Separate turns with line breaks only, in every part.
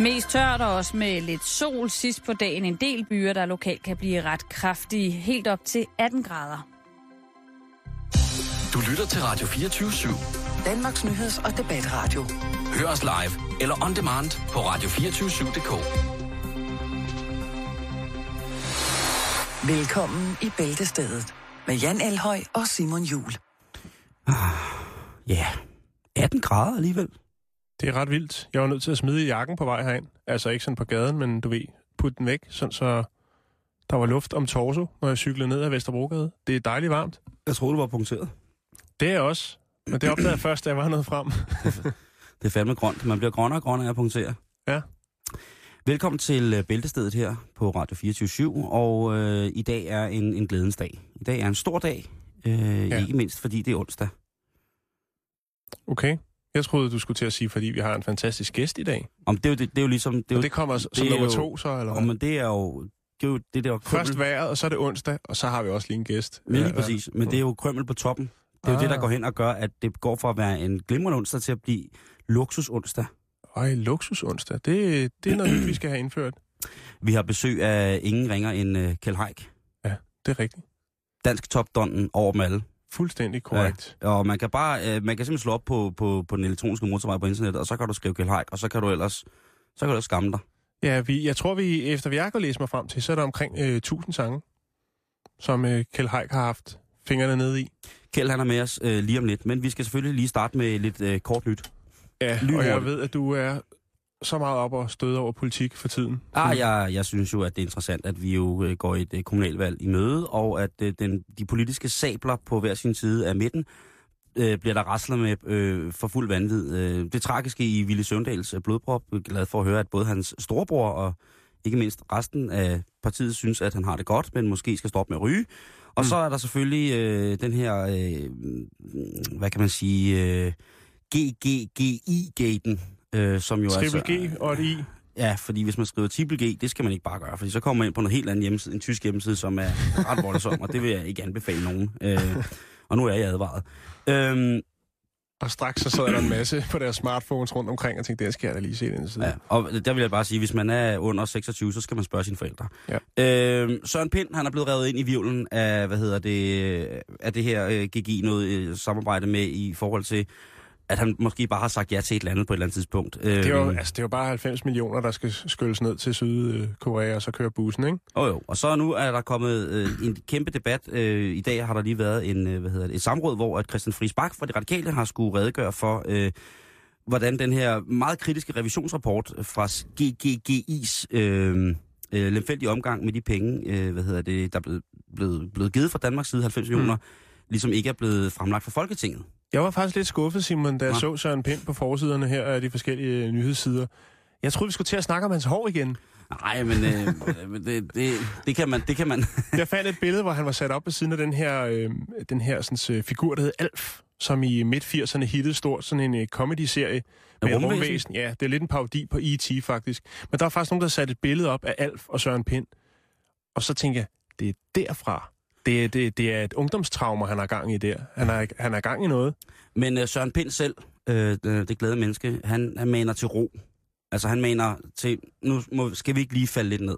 Mest tørt og også med lidt sol sidst på dagen. En del byer, der lokalt kan blive ret kraftige, helt op til 18 grader.
Du lytter til Radio 24 /7.
Danmarks nyheds- og debatradio.
Hør os live eller on demand på radio247.dk.
Velkommen i Bæltestedet med Jan Elhøj og Simon Jul.
Ja, 18 grader alligevel.
Det er ret vildt. Jeg var nødt til at smide jakken på vej herind. Altså ikke sådan på gaden, men du ved, putte den væk, sådan så der var luft om torso, når jeg cyklede ned ad Vesterbrogade. Det er dejligt varmt.
Jeg troede, du var punkteret.
Det er også. Men det opdagede jeg først, da jeg var nået frem.
Det er fandme grønt. Man bliver grønnere og grønnere af at punktere.
Ja.
Velkommen til øh, Bæltestedet her på Radio 24 og øh, i dag er en, en glædens dag. I dag er en stor dag, øh, ja. ikke mindst fordi det er onsdag.
Okay. Jeg troede, du skulle til at sige, fordi vi har en fantastisk gæst i dag.
Om det, er jo, det, det er jo ligesom... Det, er jo,
Og det kommer som
er
nummer
jo-
to, så, eller
men det er jo... Det er jo det der
Først
krømmel,
vejret, og så er det onsdag, og så har vi også lige en gæst.
ja, lige
Ja,
præcis. Men det er jo krømmel på toppen. Det er jo det, der
Ah.
går hen og gør, at det går fra at være en glimrende onsdag til at blive luksus onsdag.
Ej, luksus onsdag. Det, det er noget vi skal have indført.
Vi har besøg af ingen ringer end uh, Kjell Haik.
Det er rigtigt.
Dansk topdonnen over dem alle.
Fuldstændig korrekt.
Og man kan bare, øh, man kan simpelthen slå op på, på, på den elektroniske motorvej på internettet, og så kan du skrive Kjell Haik, og så kan du ellers, så kan du ellers skamme dig.
Ja, vi, jeg tror, vi efter jeg har læst mig frem til, så er der omkring øh, 1000 sange, som øh, Kjell Haik har haft fingrene nede i.
Kjell han er med os øh, lige om lidt, men vi skal selvfølgelig lige starte med lidt øh, kort nyt.
Ja, og
Lynhurtigt.
jeg ved, at du er så meget op og støde over politik for tiden.
Ah, jeg, jeg synes jo, at det er interessant, at vi jo øh, går et øh, kommunalvalg i møde, og at øh, den, de politiske sabler på hver sin side af midten øh, bliver der raslet med øh, for fuld vanvid. Øh, det tragiske i Ville Søvndals øh, blodprop, glad for at høre, at både hans storebror og ikke mindst resten af partiet synes, at han har det godt, men måske skal stoppe med at ryge. Og
Mm.
så er der selvfølgelig øh, den her, øh, hvad kan man sige, øh, GGGI-gaten, øh, som jo
Triple
altså...
G og et I.
Ja, fordi hvis man skriver triple G, det skal man ikke bare gøre, fordi så kommer man ind på en helt anden hjemmeside, en tysk hjemmeside, som er ret voldsom, og det vil jeg ikke anbefale nogen. Øh, og nu er jeg advaret. Øhm,
Og straks så sidder der en masse på deres smartphones rundt omkring og tænkte, det skal jeg da lige se den side.
ja, og der vil jeg bare sige, hvis man er under 26, så skal man spørge sine forældre.
Ja.
Øhm, Søren Pind, han er blevet revet ind i vivlen af, hvad hedder det, af det her øh, GG noget øh, samarbejde med i forhold til, at han måske bare har sagt ja til et eller andet på et eller andet tidspunkt.
Det er, jo,
Øhm,
altså, det er jo bare 90 millioner, der skal skylles ned til Sydkorea, og så køre bussen, ikke?
Jo jo, og så nu er der kommet øh, en kæmpe debat. Øh, I dag har der lige været en, øh, hvad hedder det, et samråd, hvor at Christian Friis Bak fra De Radikale har skulle redegøre for, øh, hvordan den her meget kritiske revisionsrapport fra GGGI's øh, øh, lemfældige omgang med de penge, øh, hvad hedder det, der er blevet, blevet, blevet givet fra Danmarks side, 90 millioner, ligesom ikke er blevet fremlagt for Folketinget.
Jeg var faktisk lidt skuffet, Simon, da jeg
Nå.
så Søren Pind på forsiderne her af de forskellige øh, nyhedssider. Jeg troede, vi skulle til at snakke om hans hår igen.
Nej, men øh, det, det, det, kan man, det kan man.
Jeg fandt et billede, hvor han var sat op ved siden af den her, øh, den her sådan, øh, figur, der hed Alf, som i midt-80'erne hittede stort, sådan en øh, comedy-serie med
rumvæsen?
rumvæsen. Ja, det er lidt en parodi på E.T. faktisk. Men der var faktisk nogen, der satte et billede op af Alf og Søren Pind. Og så tænkte jeg, det er derfra. Det, er- det, det er et ungdomstraumer, han har gang i der. Han er, han er gang i noget.
Men øh, Søren Pind selv, øh, det, det glade menneske, han, han maner til ro. Altså han mener til, nu må, skal vi ikke lige falde lidt ned.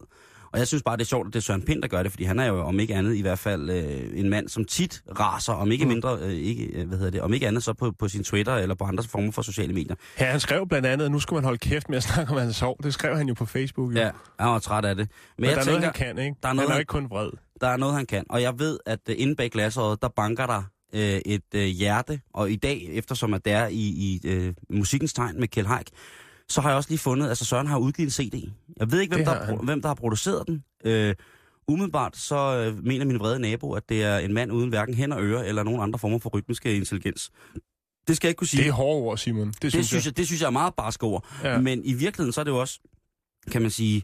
Og jeg synes bare, det er sjovt, at det er Søren Pind, der gør det, fordi han er jo om ikke andet i hvert fald øh, en mand, som tit raser, om ikke
Mm.
mindre, øh, ikke, hvad hedder det, om ikke andet så på, på sin Twitter eller på andre former for sociale medier.
Ja, han skrev blandt andet, at nu skulle man holde kæft med at snakke om hans hår. Det skrev han jo på Facebook. Jo.
Ja, jeg var træt af det. Men,
Men,
jeg
der er
tænker,
noget, han kan, ikke?
der er
han
noget,
er jo
han-
ikke kun vred.
Der er noget, han kan. Og jeg ved, at øh, inde bag glasåret, der banker der øh, et øh, hjerte. Og i dag, eftersom at det er i, i øh, musikkens tegn med Kjell Haik, så har jeg også lige fundet, altså Søren har udgivet en CD. Jeg ved ikke, hvem, der,
han.
hvem der har produceret den. Øh, umiddelbart så øh, mener min vrede nabo, at det er en mand uden hverken hænder, ører eller nogen andre former for rytmiske intelligens. Det skal jeg ikke kunne sige.
Det er hårde ord, Simon. Det,
det, synes jeg, det synes jeg er meget barske ord.
Ja.
Ja. Men i virkeligheden, så er det jo også, kan man sige,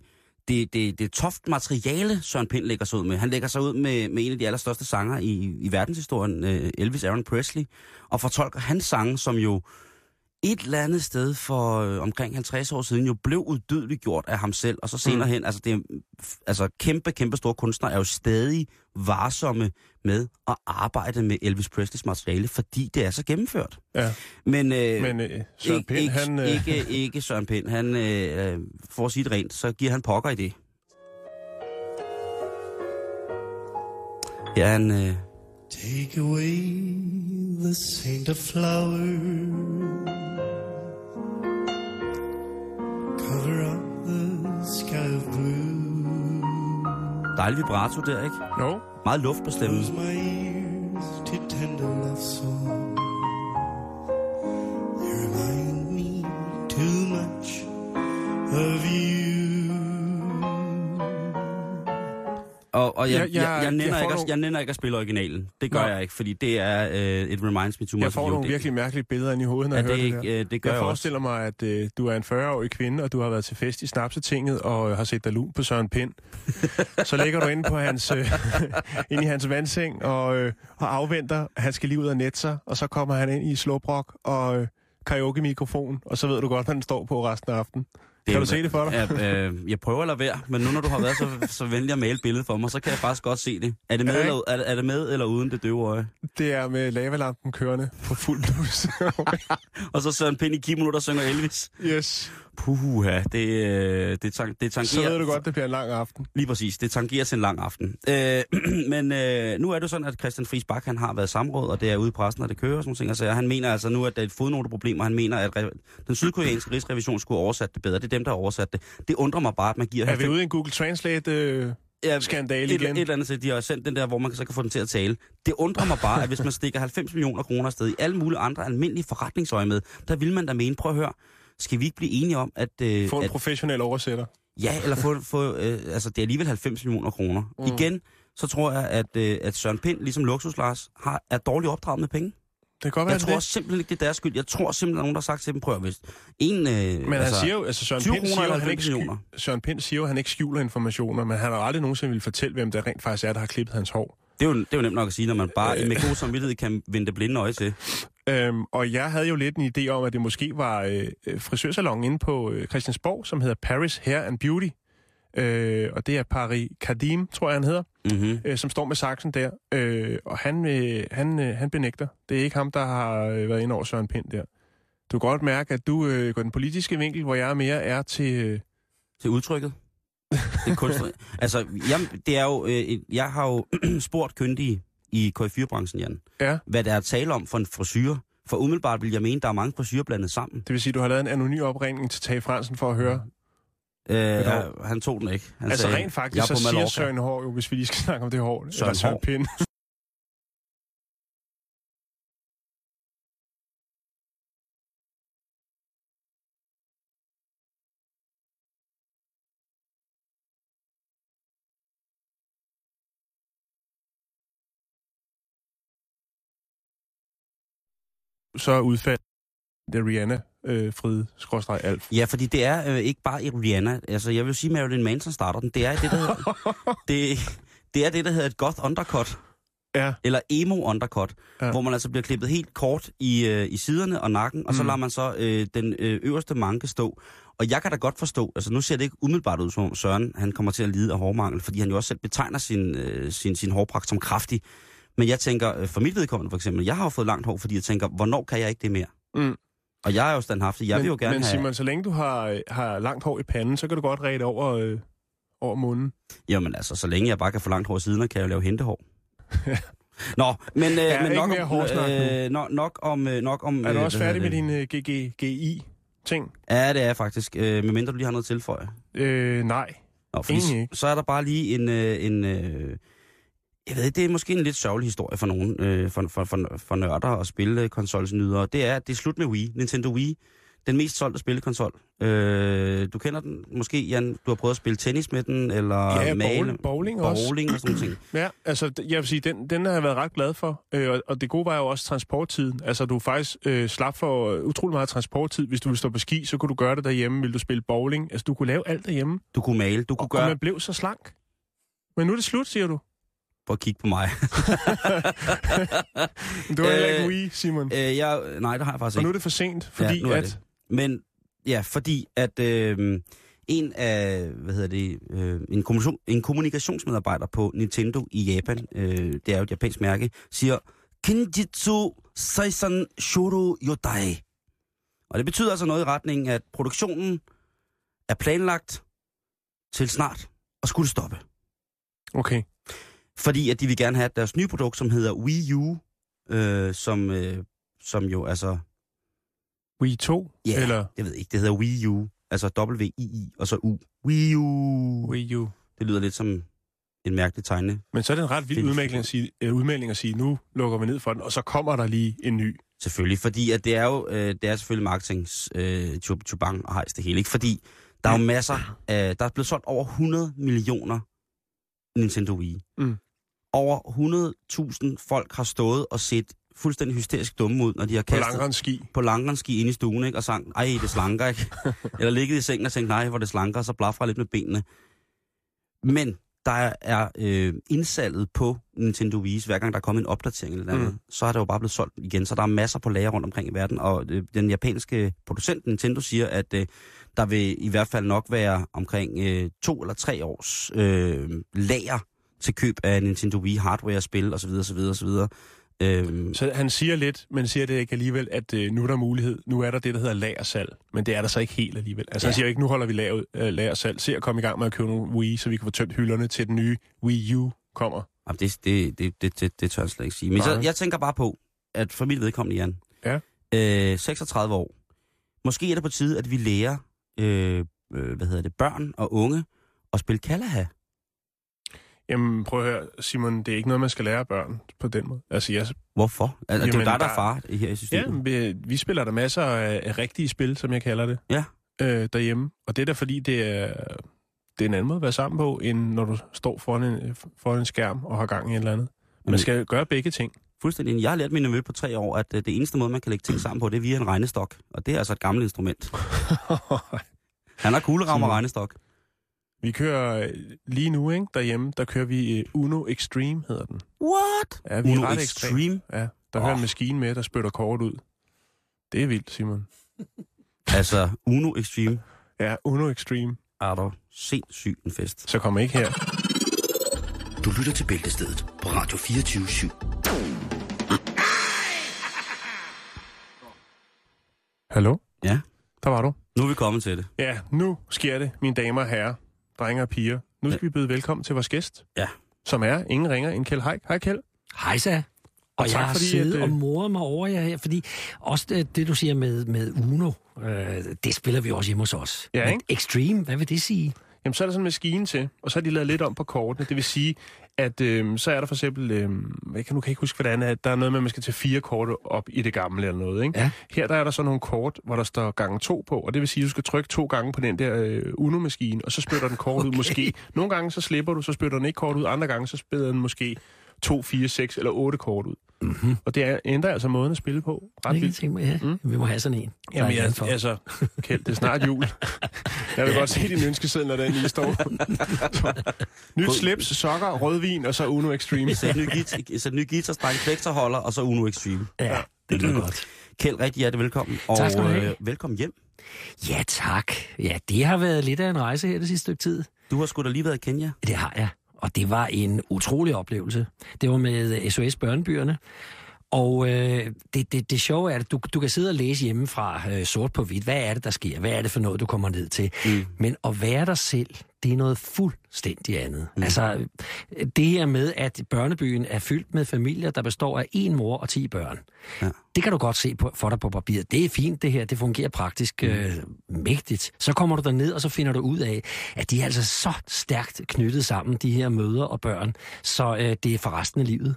det, det, det toft materiale, Søren Pind lægger sig ud med. Han lægger sig ud med, med en af de allerstørste sanger i, i verdenshistorien, øh, Elvis Aaron Presley, og fortolker hans sange, som jo et eller andet sted for øh, omkring 50 år siden jo blev udødeligt gjort af ham selv, og så senere
Mm.
hen, altså, det er, altså kæmpe, kæmpe store kunstnere er jo stadig varsomme med at arbejde med Elvis Presleys materiale, fordi det er så gennemført.
Ja.
Men, øh,
Men øh, Søren
ikke,
Pind,
ikke,
han... Øh,
ikke, ikke Søren Pind. Han, øh, øh, for at sige det rent, så giver han pokker i det. Ja, han... Øh,
Take away the scent of flowers. Cover up the sky of blue.
dejlig vibrato der, ikke?
jo,
Meget luft på stemmen.
Close my
Og, og jeg,
Jeg-
jeg,
jeg-
jeg, jeg,
jeg
nænder
får
ikke, at, jeg nænder ikke at spille originalen. Det gør
Nå.
jeg ikke, fordi det er øh, It Reminds Me Too Much
jeg får nogle
Det-
virkelig mærkelige billeder ind i hovedet, når
Ja,
jeg
det,
hører
er
det
ikke,
der.
øh, det gør
Jeg
jeg, også.
forestiller mig, at øh, du er en 40-årig kvinde, og du har været til fest i Snapsetinget og øh, har set dig lun på Søren Pind. Så ligger du inde på hans, øh, inde i hans vandseng og, øh, og afventer, at han skal lige ud og nette sig, og så kommer han ind i slåbrok og øh, karaoke-mikrofon, og så ved du godt, hvad den står på resten af aftenen.
Det
Kan du se det for dig?
Ja, øh, jeg prøver at lade være, men nu når du har været så, så venlig at male billedet for mig, så kan jeg faktisk godt se det. Er det med,
Ja,
eller, er, er det med eller uden det døve øje?
Det er med lavalampen kørende på fuld blus.
Og så Søren Pind i 10 minutter synger Elvis.
yes.
Puha, det, øh, det, tang, det tangerer...
Så ved du godt, det bliver en lang aften.
Lige præcis, det tangerer til en lang aften. Øh, men øh, nu er det sådan, at Christian Friis Bak, han har været samråd, og det er ude i pressen, og det kører nogle ting. Altså, han mener altså nu, at der er et fodnoteproblem, og han mener, at den sydkoreanske rigsrevision skulle oversat det bedre. Det er dem, der har oversat det. Det undrer mig bare, at man giver...
Er vi
90
ude i en Google Translate? Øh...
Ja,
skandale
et,
igen?
Et eller andet sted, de har sendt den der, hvor man så kan få den til at tale. Det undrer mig bare, at hvis man stikker 90 millioner kroner afsted i alle mulige andre almindelige forretningsøje med, der vil man da mene, prøv at høre, skal vi ikke blive enige om, at... Øh,
Få en
at
professionel oversætter.
Ja, eller få, få øh, altså det er alligevel 90 millioner kroner. Mm. Igen, så tror jeg, at, øh, at Søren Pind, ligesom Luksus Lars, har, er dårligt opdraget med penge.
Det kan godt være,
Jeg tror
det.
simpelthen ikke, det er deres skyld. Jeg tror simpelthen, at nogen, der har sagt til dem, prøv at hvis en... Øh,
Men han siger jo, altså Søren
20
Pind siger, han ikke
90 millioner.
Søren Pind siger jo, at han ikke skjuler informationer, men han har aldrig nogensinde vil fortælle, hvem der rent faktisk er, der har klippet hans hår.
det, er jo, det er jo nemt nok at sige, når man bare
Øh.
med god samvittighed kan vende det blinde øje til.
Øhm, og jeg havde jo lidt en idé om, at det måske var øh, øh, frisørsalongen inde på øh, Christiansborg, som hedder Paris Hair and Beauty. Øh, og det er Paris Kadim, tror jeg, han hedder,
Mm-hmm.
øh, som står med saksen der. Øh, og han, øh, han, øh, han benægter. Det er ikke ham, der har øh, været inde over Søren Pind der. Du kan godt mærke, at du øh, går den politiske vinkel, hvor jeg mere er til... Øh,
Til udtrykket. Det er kunstner. altså, jeg, det er jo, øh, jeg har jo spurgt kyndige i KF4-branchen, Jan,
ja,
hvad der er tale om for en frisyr. For umiddelbart vil jeg mene, der er mange frisyrer blandet sammen.
det vil sige, du har lavet en anonym opringning til Tage Fransen for at høre.
Øh, ja, han tog den ikke. Han
altså
sagde,
rent faktisk,
jeg er
så
på
siger. Søren Hård jo, hvis vi lige skal snakke om det hår.
Søren
eller Søren. Pind. Så udfald det Rihanna, øh, Frid, skråstreg, Alf.
Ja, fordi det er øh, ikke bare i Rihanna. Altså, jeg vil sige, Marilyn Manson starter den. Det er det, der hedder, det, det er det, der hedder et goth undercut.
Ja.
Eller emo undercut.
Ja.
Hvor man altså bliver klippet helt kort i, øh, i siderne og nakken, og så
Mm.
lader man så øh, den øh, øverste manke stå. Og jeg kan da godt forstå, altså nu ser det ikke umiddelbart ud som om Søren, han kommer til at lide af hårmangel, fordi han jo også selv betegner sin, øh, sin, sin hårpragt som kraftig. Men jeg tænker, øh, for mit vedkommende for eksempel, jeg har jo fået langt hår, fordi jeg tænker, hvornår kan jeg ikke det mere?
Mm.
Og jeg er jo standhaftig. Jeg
men,
vil jo gerne
men
have...
Simon, så længe du har, har langt hår i panden, så kan du godt ræde over, øh, over munden.
Jamen altså, så længe jeg bare kan få langt hår siden, kan jeg jo lave hentehår. Nå, men, øh,
Ja,
men
ikke
nok, om, øh, nok, nok om... Øh, nok om
Er du
øh,
også færdig med din øh, GGGI-ting?
Ja, det er jeg faktisk. Øh, medmindre du lige har noget at tilføje.
Øh, nej.
Nå, fordi så er der bare lige en... Øh, en øh, jeg ved, det er måske en lidt sørgelig historie for nogen, øh, for, for, for, for nørder og spillekonsolsnydere. Det er, at det er slut med Wii. Nintendo Wii. Den mest solgte spillekonsol. Øh, du kender den måske, Jan. Du har prøvet at spille tennis med den, eller
Ja,
male,
bowling, bowling også.
bowling og sådan ting.
Ja, altså jeg vil sige, den, den har jeg været ret glad for. Øh, og, og det gode var jo også transporttiden. Altså du faktisk øh, slap for øh, utrolig meget transporttid. Hvis du ville stå på ski, så kunne du gøre det derhjemme. Vil du spille bowling? Altså du kunne lave alt derhjemme.
Du kunne male, du kunne
Og
gøre...
man blev så slank. Men nu er det slut, siger du.
Prøv at kigge på mig.
Du har heller ikke
Øh,
Wii, Simon.
øh, jeg, nej, det har jeg faktisk
Og nu
ikke.
er det for sent, fordi
er
at...
det. Men ja, fordi at øh, en af, hvad hedder det, øh, en, kommunikation, en kommunikationsmedarbejder på Nintendo i Japan, øh, det er jo et japansk mærke, siger, Kenjitsu Saisan Shoro Yodai. Og det betyder altså noget i retning, at produktionen er planlagt til snart at skulle stoppe.
Okay.
Fordi at de vil gerne have deres nye produkt, som hedder Wii U, øh, som, øh, som jo altså
Wii 2?
Ja,
Eller
jeg ved ikke, det hedder Wii U. Altså W-I-I, og så U. Wii U.
Wii U?
Det lyder lidt som en mærkelig tegne.
Men så er det en ret vild udmelding at, sige, øh, udmelding at sige, nu lukker vi ned for den, og så kommer der lige en ny.
Selvfølgelig, fordi at det er jo øh, det er selvfølgelig marketings øh, chubang og hejs det hele. Ikke? Fordi der er jo masser af... Der er blevet solgt over 100 millioner Nintendo Wii.
Mm.
Over 100.000 folk har stået og set fuldstændig hysterisk dumme ud, når de har
På
kastet...
langrendsski.
på langrenski inde i stuen, ikke? og sang, ej, det slanker, ikke? Eller ligget i sengen og tænkt, nej, hvor det slanker, og så blaffer lidt med benene. Men der er øh, indsalget på Nintendo Wii, hver gang der er kommet en opdatering eller noget,
Mm.
mm. så er det jo bare blevet solgt igen. Så der er masser på lager rundt omkring i verden, og øh, den japanske producent Nintendo siger, at øh, der vil i hvert fald nok være omkring øh, to eller tre års øh, lager til køb af Nintendo Wii hardware-spil osv. osv. osv. Øh,
Så han siger lidt, men siger det ikke alligevel, at øh, nu er der mulighed. Nu er der det, der hedder lagersalg. Men det er der så ikke helt alligevel. Altså ja. han siger ikke, nu holder vi lager, øh, lagersalg. Se at komme i gang med at købe nogle Wii, så vi kan få tømt hylderne til den nye Wii U kommer.
Jamen, det, det, det, det, det, det tør jeg slet ikke sige. Men så, jeg tænker bare på, at for mit vedkommende, Jan,
Ja.
øh, 36 år, måske er det på tide, at vi lærer øh, øh, hvad hedder det, børn og unge at spille Kalaha.
Jamen prøv at høre, Simon, det er ikke noget, man skal lære børn på den måde. Altså jeg,
Hvorfor? Altså, det er jo
Jamen,
dig, der er far her i systemet.
ja, vi, vi spiller der masser af, af rigtige spil, som jeg kalder det,
Ja.
øh, derhjemme. Og det er da fordi, det er, det er en anden måde at være sammen på, end når du står foran en, foran en skærm og har gang i et eller andet. Man
Mm.
skal gøre begge ting.
Fuldstændig. Jeg har lært min nevø på tre år, at øh, det eneste måde, man kan lægge ting sammen på, det er via en regnestok. Og det er altså et gammelt instrument. Han har kugleram og regnestok.
Vi kører øh, lige nu, ikke? Derhjemme, der kører vi øh, Uno Extreme, hedder den.
What?
Ja, vi er
Uno
ret
Extreme?
ekstreme. Ja, der oh. hører en maskine med, der spytter kort ud. Det er vildt, Simon.
Altså, Uno Extreme
Ja, Uno Extreme.
er der sindssygt en fest.
Så kommer ikke her.
Du lytter til Bæltestedet på Radio 24 /7.
Hallo?
Ja.
Der var du.
Nu er vi kommet til det.
Ja, nu sker det, mine damer og herrer, drenge og piger. Nu skal vi byde velkommen til vores gæst.
Ja.
Som er ingen ringer end Kjeld Haik. Hej Kjeld.
Hejsa. Og,
tak,
jeg har
fordi,
siddet
at, øh,
og moret mig over jer her, fordi også det, det du siger med, med Uno, øh, det spiller vi også hjemme hos os.
Ja,
Men
ikke?
Extreme, hvad vil det sige?
Jamen, så er der sådan en maskine til, og så har de lavet lidt om på kortene. Det vil sige, at øh, så er der for eksempel, øh, jeg kan nu kan jeg ikke huske, hvordan er, der er noget med, at man skal tage fire kort op i det gamle eller noget. Ikke?
Ja.
Her der er der så nogle kort, hvor der står gange to på, og det vil sige, at du skal trykke to gange på den der øh, Uno-maskine, og så spytter den kort okay. ud måske. Nogle gange så slipper du, så spytter den ikke kort ud, andre gange så spiller den måske to, fire, seks eller otte kort ud.
Mm-hmm.
Og det er, ændrer altså måden at spille på. Ret
jeg
vildt.
tænke mig, ja.
Mm.
Vi må have sådan en.
Jamen, jeg,
for.
altså, Kjeld, det er snart jul. Jeg vil godt se din ønskeseddel, når den lige står. Så, nyt slips, sokker, rødvin og så Uno Extreme.
Sæt ny, git- sæt ny guitarstreng, plekterholder og så Uno Extreme.
Ja, det lyder godt.
Kjeld, rigtig hjertelig velkommen. Og
Tak skal du have.
øh, velkommen hjem.
Ja, tak. Ja, det har været lidt af en rejse her det sidste stykke tid.
Du har sgu da lige været i Kenya.
Det har jeg. Og det var en utrolig oplevelse. Det var med SOS Børnebyerne. Og øh, det, det, det sjove er, at du, du kan sidde og læse hjemmefra øh, sort på hvidt. Hvad er det, der sker? Hvad er det for noget, du kommer ned til?
Mm.
Men at være der selv, det er noget fuldstændig andet. Mm. Altså, det her med, at børnebyen er fyldt med familier, der består af en mor og 10 børn.
Ja.
Det kan du godt se på, for dig på papiret. Det er fint, det her. Det fungerer praktisk øh, mægtigt. Så kommer du ned og så finder du ud af, at de er altså så stærkt knyttet sammen, de her mødre og børn, så øh, det er for resten af livet.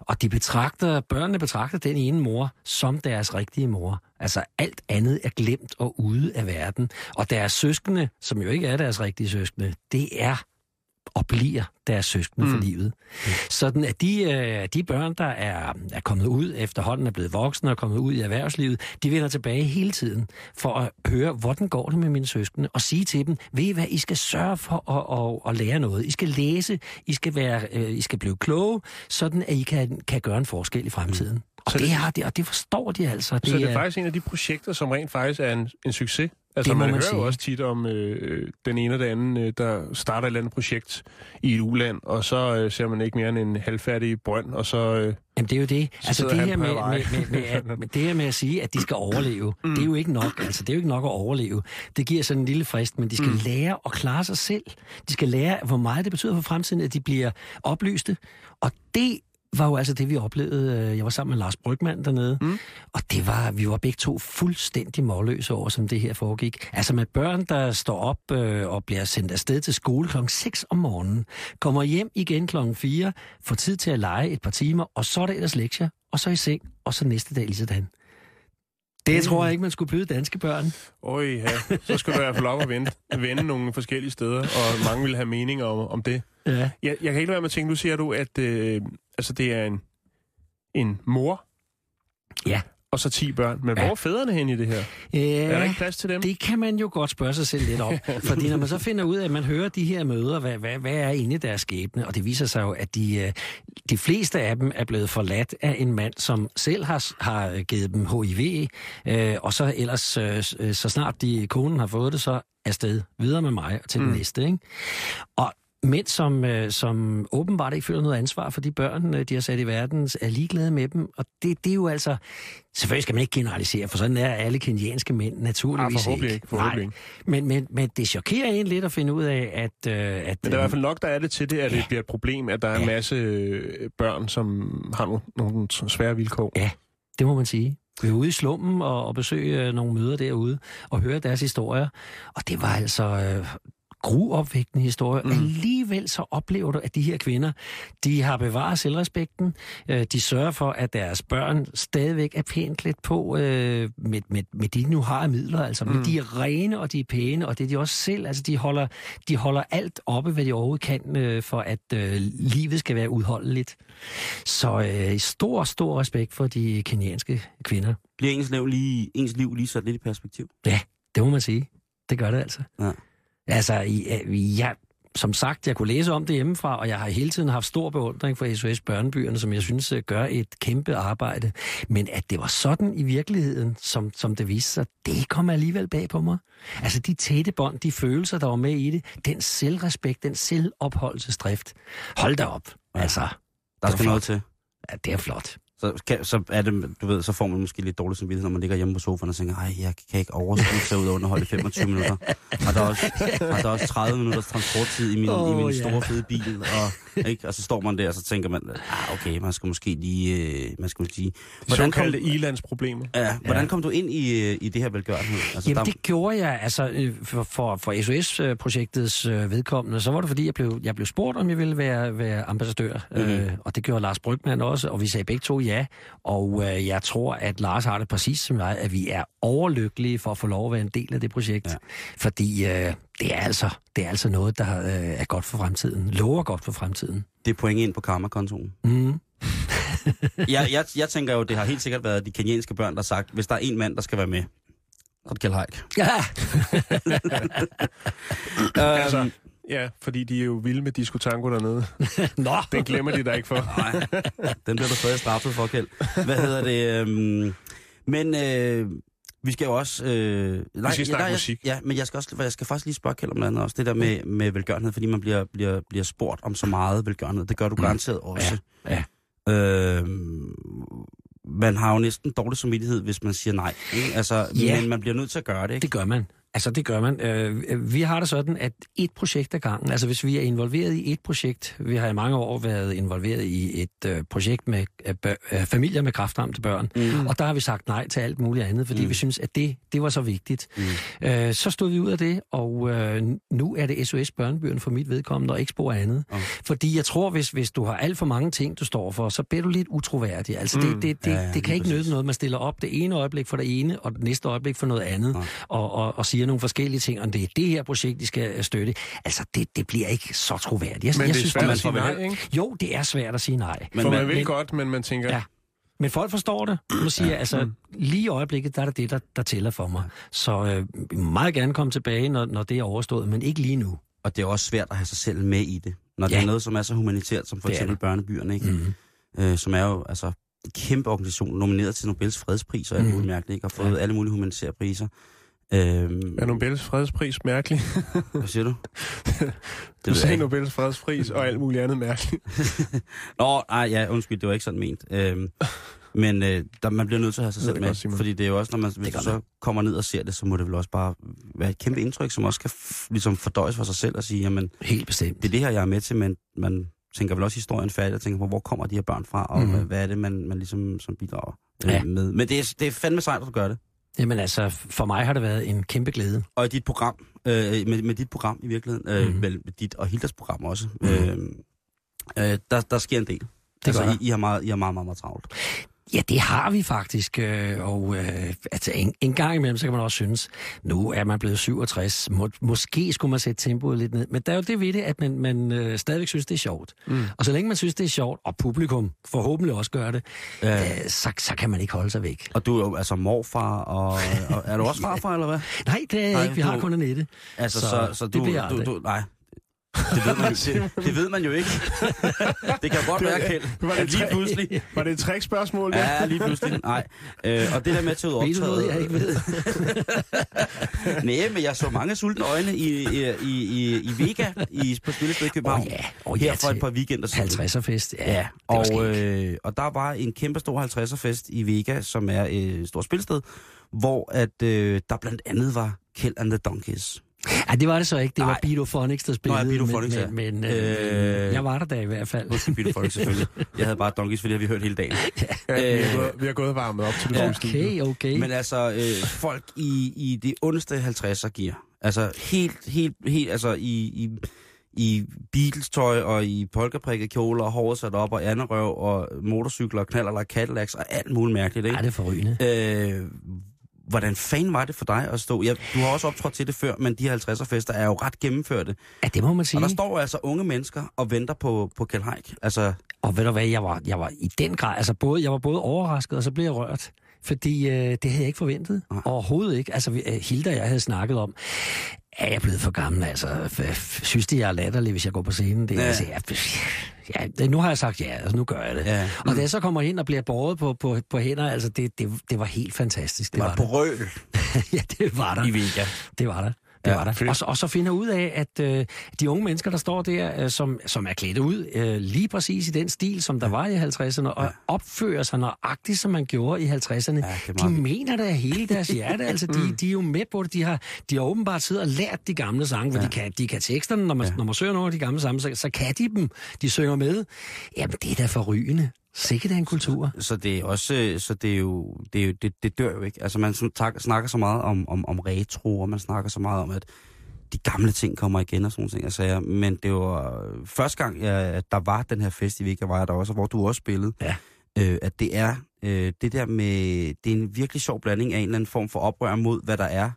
Og de betragter, børnene betragter den ene mor som deres rigtige mor. Altså alt andet er glemt og ude af verden. Og deres søskende, som jo ikke er deres rigtige søskende, det er og bliver deres søskende mm. for
Mm.
livet. Sådan at de, øh, de børn, der er, er kommet ud efterhånden, er blevet voksne og kommet ud i erhvervslivet, de vender tilbage hele tiden for at høre, hvordan går det med mine søskende, og sige til dem, ved I hvad, I skal sørge for at, at, at lære noget. I skal læse, I skal, være, øh, I skal blive kloge, sådan at I kan, kan gøre en forskel i fremtiden. Mm. Og
Så
det,
det-
har de, og det forstår de altså.
Det så det er faktisk en af de projekter, som rent faktisk er en, en succes. Altså,
Det
man,
man
hører
sige.
jo også tit om øh, den ene og den anden, øh, der starter et eller andet projekt i et uland, og så øh, ser man ikke mere end en halvfærdig brønd, og så... Øh,
Jamen det er jo det.
Så
Altså det her med, med, med, med, at, med, det her med at sige, at de skal overleve, mm. det er jo ikke nok. Altså det er jo ikke nok at overleve. Det giver sådan en lille frist, men de skal mm. lære at klare sig selv. De skal lære, hvor meget det betyder for fremtiden, at de bliver oplyste. Og det var jo altså det, vi oplevede. Jeg var sammen med Lars Brygman dernede, mm. og det var, vi var begge to fuldstændig målløse over, som det her foregik. Altså med børn, der står op øh, og bliver sendt afsted til skole klokken 6 om morgenen, kommer hjem igen klokken 4, får tid til at lege et par timer, og så er der ellers lektier, og så i seng, og så næste dag lige sådan. Det tror jeg ikke, man skulle byde danske børn.
Øj, ja, så skal du i hvert fald op og vende, vende nogle forskellige steder, og mange vil have meninger om, om det.
Ja.
Jeg, jeg kan ikke lade være med at tænke, nu siger du, at øh, altså, det er en, en mor,
Ja.
Og så 10 børn. Men
Ja.
hvor er fædrene hen i det her?
Ja.
Er der ikke plads til dem?
Det kan man jo godt spørge sig selv lidt om. Fordi når man så finder ud af, at man hører de her møder, hvad, hvad, hvad er inde i deres skæbne, og det viser sig jo, at de, øh, de fleste af dem er blevet forladt af en mand, som selv har, har givet dem HIV, øh, og så ellers, øh, så snart de, konen har fået det, så afsted videre med mig og til mm. den næste. Ikke? Og mænd, som, øh, som åbenbart ikke føler noget ansvar for de børn, øh, de har sat i verden, er ligeglade med dem. Og det, det er jo altså... Selvfølgelig skal man ikke generalisere, for sådan er alle kenyanske mænd naturligvis
Ah, forhåbentlig ikke, forhåbentlig
Nej. Men, men, men det chokerer en lidt at finde ud af, at... Øh, at
Men der er i hvert fald nok, der er det til det, at
Ja.
det bliver et problem, at der er en
Ja.
masse øh, børn, som har nogle, nogle svære vilkår.
Ja, det må man sige. Vi er ude i slummen og, og besøge øh, nogle møder derude og høre deres historier. Og det var altså øh, gruopvægtende historier. Mm. Alligevel så oplever du, at de her kvinder, de har bevaret selvrespekten. Øh, de sørger for, at deres børn stadigvæk er pænt klædt på øh, med, med, med de nu har af midler. Altså, mm. men de er rene, og de er pæne, og det er de også selv. Altså, de holder, de holder alt oppe, hvad de overhovedet kan, øh, for at øh, livet skal være udholdeligt. Så øh, stor, stor respekt for de kenyanske kvinder.
Bliver ens liv lige, ens liv lige sat lidt i perspektiv?
Ja, det må man sige. Det gør det altså.
Ja.
Altså, øh, jeg, som sagt, jeg kunne læse om det hjemmefra, og jeg har hele tiden haft stor beundring for SOS Børnebyerne, som jeg synes øh, gør et kæmpe arbejde. Men at det var sådan i virkeligheden, som, som det viste sig, det kom alligevel bag på mig. Altså, de tætte bånd, de følelser, der var med i det, den selvrespekt, den selvopholdelsesdrift. Hold da op. Altså,
Der
Det
skal noget til.
ja, det er flot.
Så, kan, så, er det, du ved, så får man måske lidt dårlig samvittighed, når man ligger hjemme på sofaen og tænker, ej, jeg kan ikke overskue sig ud og underholde i 25 minutter. Og der er også, og der er også 30 minutters transporttid i min,
Åh,
i min store fede bil. Og, ikke? og så står man der, og så tænker man, ah, okay, man skal måske lige, øh, man skal sige...
De såkaldte ilandsproblemer.
Ja, hvordan
Ja.
kom du ind i, øh, i det her velgørenhed? Altså,
Jamen, det gjorde jeg altså øh, for, for, for SOS-projektets øh, vedkommende. Så var det, fordi jeg blev, jeg blev spurgt, om jeg ville være, være ambassadør. Mm-hmm. Øh, og det gjorde Lars Brygman også, og vi sagde begge to ja. Og øh, jeg tror, at Lars har det præcis som jeg, at vi er overlykkelige for at få lov at være en del af det projekt.
Ja.
Fordi øh, det, er altså, det er altså noget, der øh, er godt for fremtiden. Lover godt for fremtiden.
det er point ind på karma-kontoen.
Mm.
jeg, jeg, jeg tænker jo, det har helt sikkert været de kenyanske børn, der har sagt, hvis der er en mand, der skal være med, så er det Kjeld Haik.
Ja.
Altså, ja, fordi de er jo vilde med diskotango dernede.
Nå.
Den glemmer de da ikke for.
Nej, den bliver du stadig straffet for, Kjeld. Hvad hedder det? Øhm, men øh, vi skal jo også... Øh, nej,
skal snakke
nej,
musik.
Ja, men jeg skal, også, jeg skal faktisk lige spørge Kjeld om noget andet også. Det der med, med velgørenhed, fordi man bliver, bliver, bliver spurgt om så meget velgørenhed. Det gør du garanteret også.
Ja,
Øh, man har jo næsten dårlig samvittighed, hvis man siger nej. Ikke? Altså,
Ja.
Men man bliver nødt til at gøre det. Ikke?
Det gør man. Altså, det gør man. Øh, vi har det sådan, at et projekt ad gangen, altså hvis vi er involveret i et projekt, vi har i mange år været involveret i et øh, projekt med øh, familier med kraftramte børn, mm. og der har vi sagt nej til alt muligt andet, fordi mm. vi synes, at det, det var så vigtigt. Mm. Øh, så stod vi ud af det, og øh, nu er det SOS Børnebyerne for mit vedkommende, og ikke spor andet.
Okay.
Fordi jeg tror, hvis, hvis du har alt for mange ting, du står for, så bliver du lidt utroværdig. Altså, mm. det, det, det,
Ja,
ja,
ja,
det kan ikke nytte noget, man stiller op det ene øjeblik for det ene, og det næste øjeblik for noget andet,
Nej.
og, og, og siger, siger nogle forskellige ting, og det er det her projekt, de skal øh, støtte. Altså, det, det bliver ikke så troværdigt. Jeg,
Men
jeg
det er svært
man
at sige nej, ikke?
Jo, det er svært at sige nej.
Men,
For man
man,
vil
men-
godt, men man tænker,
Ja. Men folk forstår det. Nu siger jeg, altså,
Mm.
lige i øjeblikket, der er det det, der, der tæller for mig. Så øh, meget gerne komme tilbage, når, når det er overstået, men ikke lige nu.
og det er også svært at have sig selv med i det. Når det
Ja.
er noget, som er så humanitært, som for
Det
eksempel
det.
børnebyerne, ikke?
Mm.
øh, som er jo altså en kæmpe organisation, nomineret til Nobels fredspris og alt
Mhm.
muligt mærkeligt, ikke? og fået
Ja.
alle mulige humanitære priser. Øhm,
er Nobels fredspris mærkelig?
hvad siger du?
Du
jeg
sagde. Nobels fredspris og alt muligt andet mærkeligt.
Nå, nej, ja, undskyld, det var ikke sådan ment. Øhm, men øh, der, man bliver nødt til at have sig
Det
selv
det
med,
godt,
fordi det er jo også, når man, hvis du så kommer ned og ser det, så må det vel også bare være et kæmpe indtryk, som også kan ligesom fordøjes for sig selv og sige, jamen,
Helt bestemt.
det er det her, jeg er med til, men man tænker vel også historien færdig og tænker på, hvor kommer de her børn fra, og mm. hvad er det, man, man ligesom som bidrager øh,
Ja.
med. Men det er, det er fandme sejt, at du gør det.
Jamen altså, for mig har det været en kæmpe glæde.
Og dit program, øh, med, med dit program i virkeligheden, øh,
Mhm.
mm. med, med dit og Hildas program også,
Mhm.
øh, øh, der, der sker en del. altså,
gør
I, I, har meget, I har meget, meget, meget travlt.
Ja, det har vi faktisk, øh, og øh, altså, en, en gang imellem, så kan man også synes, nu er man blevet 67, må, måske skulle man sætte tempoet lidt ned, men der er jo det ved det, at man, man øh, stadigvæk synes, det er sjovt. Mm. Og så længe man synes, det er sjovt, og publikum forhåbentlig også gør det, øh, så, så kan man ikke holde sig væk.
Og du er jo altså morfar, og, og er du også farfar, eller hvad?
Nej, det er
Nej,
ikke, vi har
du-
kun Annette.
Altså,
Så
så, så, så
det
du,
bliver jeg
du,
aldrig.
du, nej. Det ved, man jo, det, det ved man jo ikke. Det kan godt være, Kjeld,
Var det
lige pludselig...
Var det et trickspørgsmål? Ja.
Ja, lige pludselig. Nej. Øh, og det der med at tage ud og
Ved du noget, jeg ikke ved?
Nej, men jeg så mange sultne øjne i, i, i, i, Vega i, på Spillested i København.
Åh ja,
her
ja,
for et par weekender siden.
50'er fest. Ja,
Ja,
det
og, øh, og der var en kæmpe stor 50'er fest i Vega, som er et stort spilsted, hvor at, øh, der blandt andet var Kjeld and the Donkeys.
Ej, det var det så ikke. Det var
Nej.
Bidophonics, der
Nå,
spillede.
ja, Bidophonics, ja.
men, men, men øh,
Øh,
jeg var der da i hvert fald.
Undskyld, Bitte Folk, selvfølgelig. Jeg havde bare Donkeys, fordi det har vi hørt hele dagen.
Ja, vi, har
Øh,
gået, vi har gået varmet op til det
Ja.
ja.
Okay, okay.
Men altså, øh, folk i, i det ondeste 50'er gear. Altså helt, helt, helt, altså i, i, i Beatles-tøj og i polkaprikket kjoler og håret sat op og anderøv og motorcykler og knaller og Cadillacs og alt muligt mærkeligt, ikke?
Ja, det er forrygende.
Øh, hvordan fanden var det for dig at stå? Ja, du har også optrådt til det før, men de her 50'er fester er jo ret gennemførte.
Ja, det må man sige.
Og der står altså unge mennesker og venter på, på Kjell Haik. Altså,
Og ved du hvad, jeg var, jeg var i den grad, altså både, jeg var både overrasket, og så blev jeg rørt. Fordi øh, det havde jeg ikke forventet.
Nej.
Overhovedet ikke. Altså, øh, Hilda og jeg havde snakket om, er jeg blevet for gammel? Altså, synes de, jeg er latterlig, hvis jeg går på scenen? Det,
Ja.
Altså, ja, ja, nu har jeg sagt ja, altså nu gør jeg det.
Ja.
Og da jeg så kommer ind og bliver båret på, på, på hænder, altså det, det, det var helt fantastisk. Det,
det var
var,
brøl
det. ja, det var der.
i Vega.
Det var der. Det
Ja,
var der.
fedt.
Og så, og så finder ud af, at øh, de unge mennesker, der står der, øh, som, som er klædt ud øh, lige præcis i den stil, som der var i 50'erne, og opfører sig nøjagtigt, som man gjorde i 50'erne,
det er
de mener det af hele deres hjerte. altså, de, de er jo med på det. De har, de har åbenbart siddet og lært de gamle sange, for ja. de, kan, de kan teksterne. Når man, ja. når man søger nogle af de gamle sange, så, så kan de dem. De synger med. Jamen, det er da forrygende. Sikkert er en kultur.
Så det er også, øh, så det er jo, det, er jo, det, det dør jo ikke. Altså man tak, snakker så meget om, om, om retro, og man snakker så meget om, at de gamle ting kommer igen og sådan ting, jeg sagde. Men det var øh, første gang, jeg, at der var den her fest i Vega, var jeg der også, og hvor du også spillede.
Ja.
Øh, at det er øh, det der med, det er en virkelig sjov blanding af en eller anden form for oprør mod, hvad der er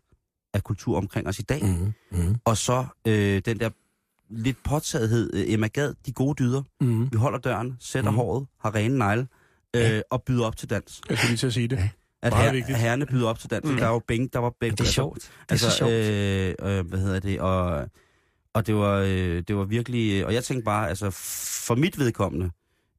af kultur omkring os i dag.
Mm, mm,
Og så øh, den der lidt påtagethed, øh, Emma Gad, de gode dyder.
mm.
Vi holder døren, sætter mm. håret, har rene negle, øh,
Ja.
og byder op til dans.
Jeg skulle lige til at sige det.
Ja.
At her, herrerne byder op til dans. Mm. Der var bænk, der var bænk.
Det er sjovt. Det er
Altså,
så sjovt.
øh, øh, hvad hedder det? Og, og det, var, øh, det var virkelig... øh, Og jeg tænkte bare, altså for mit vedkommende,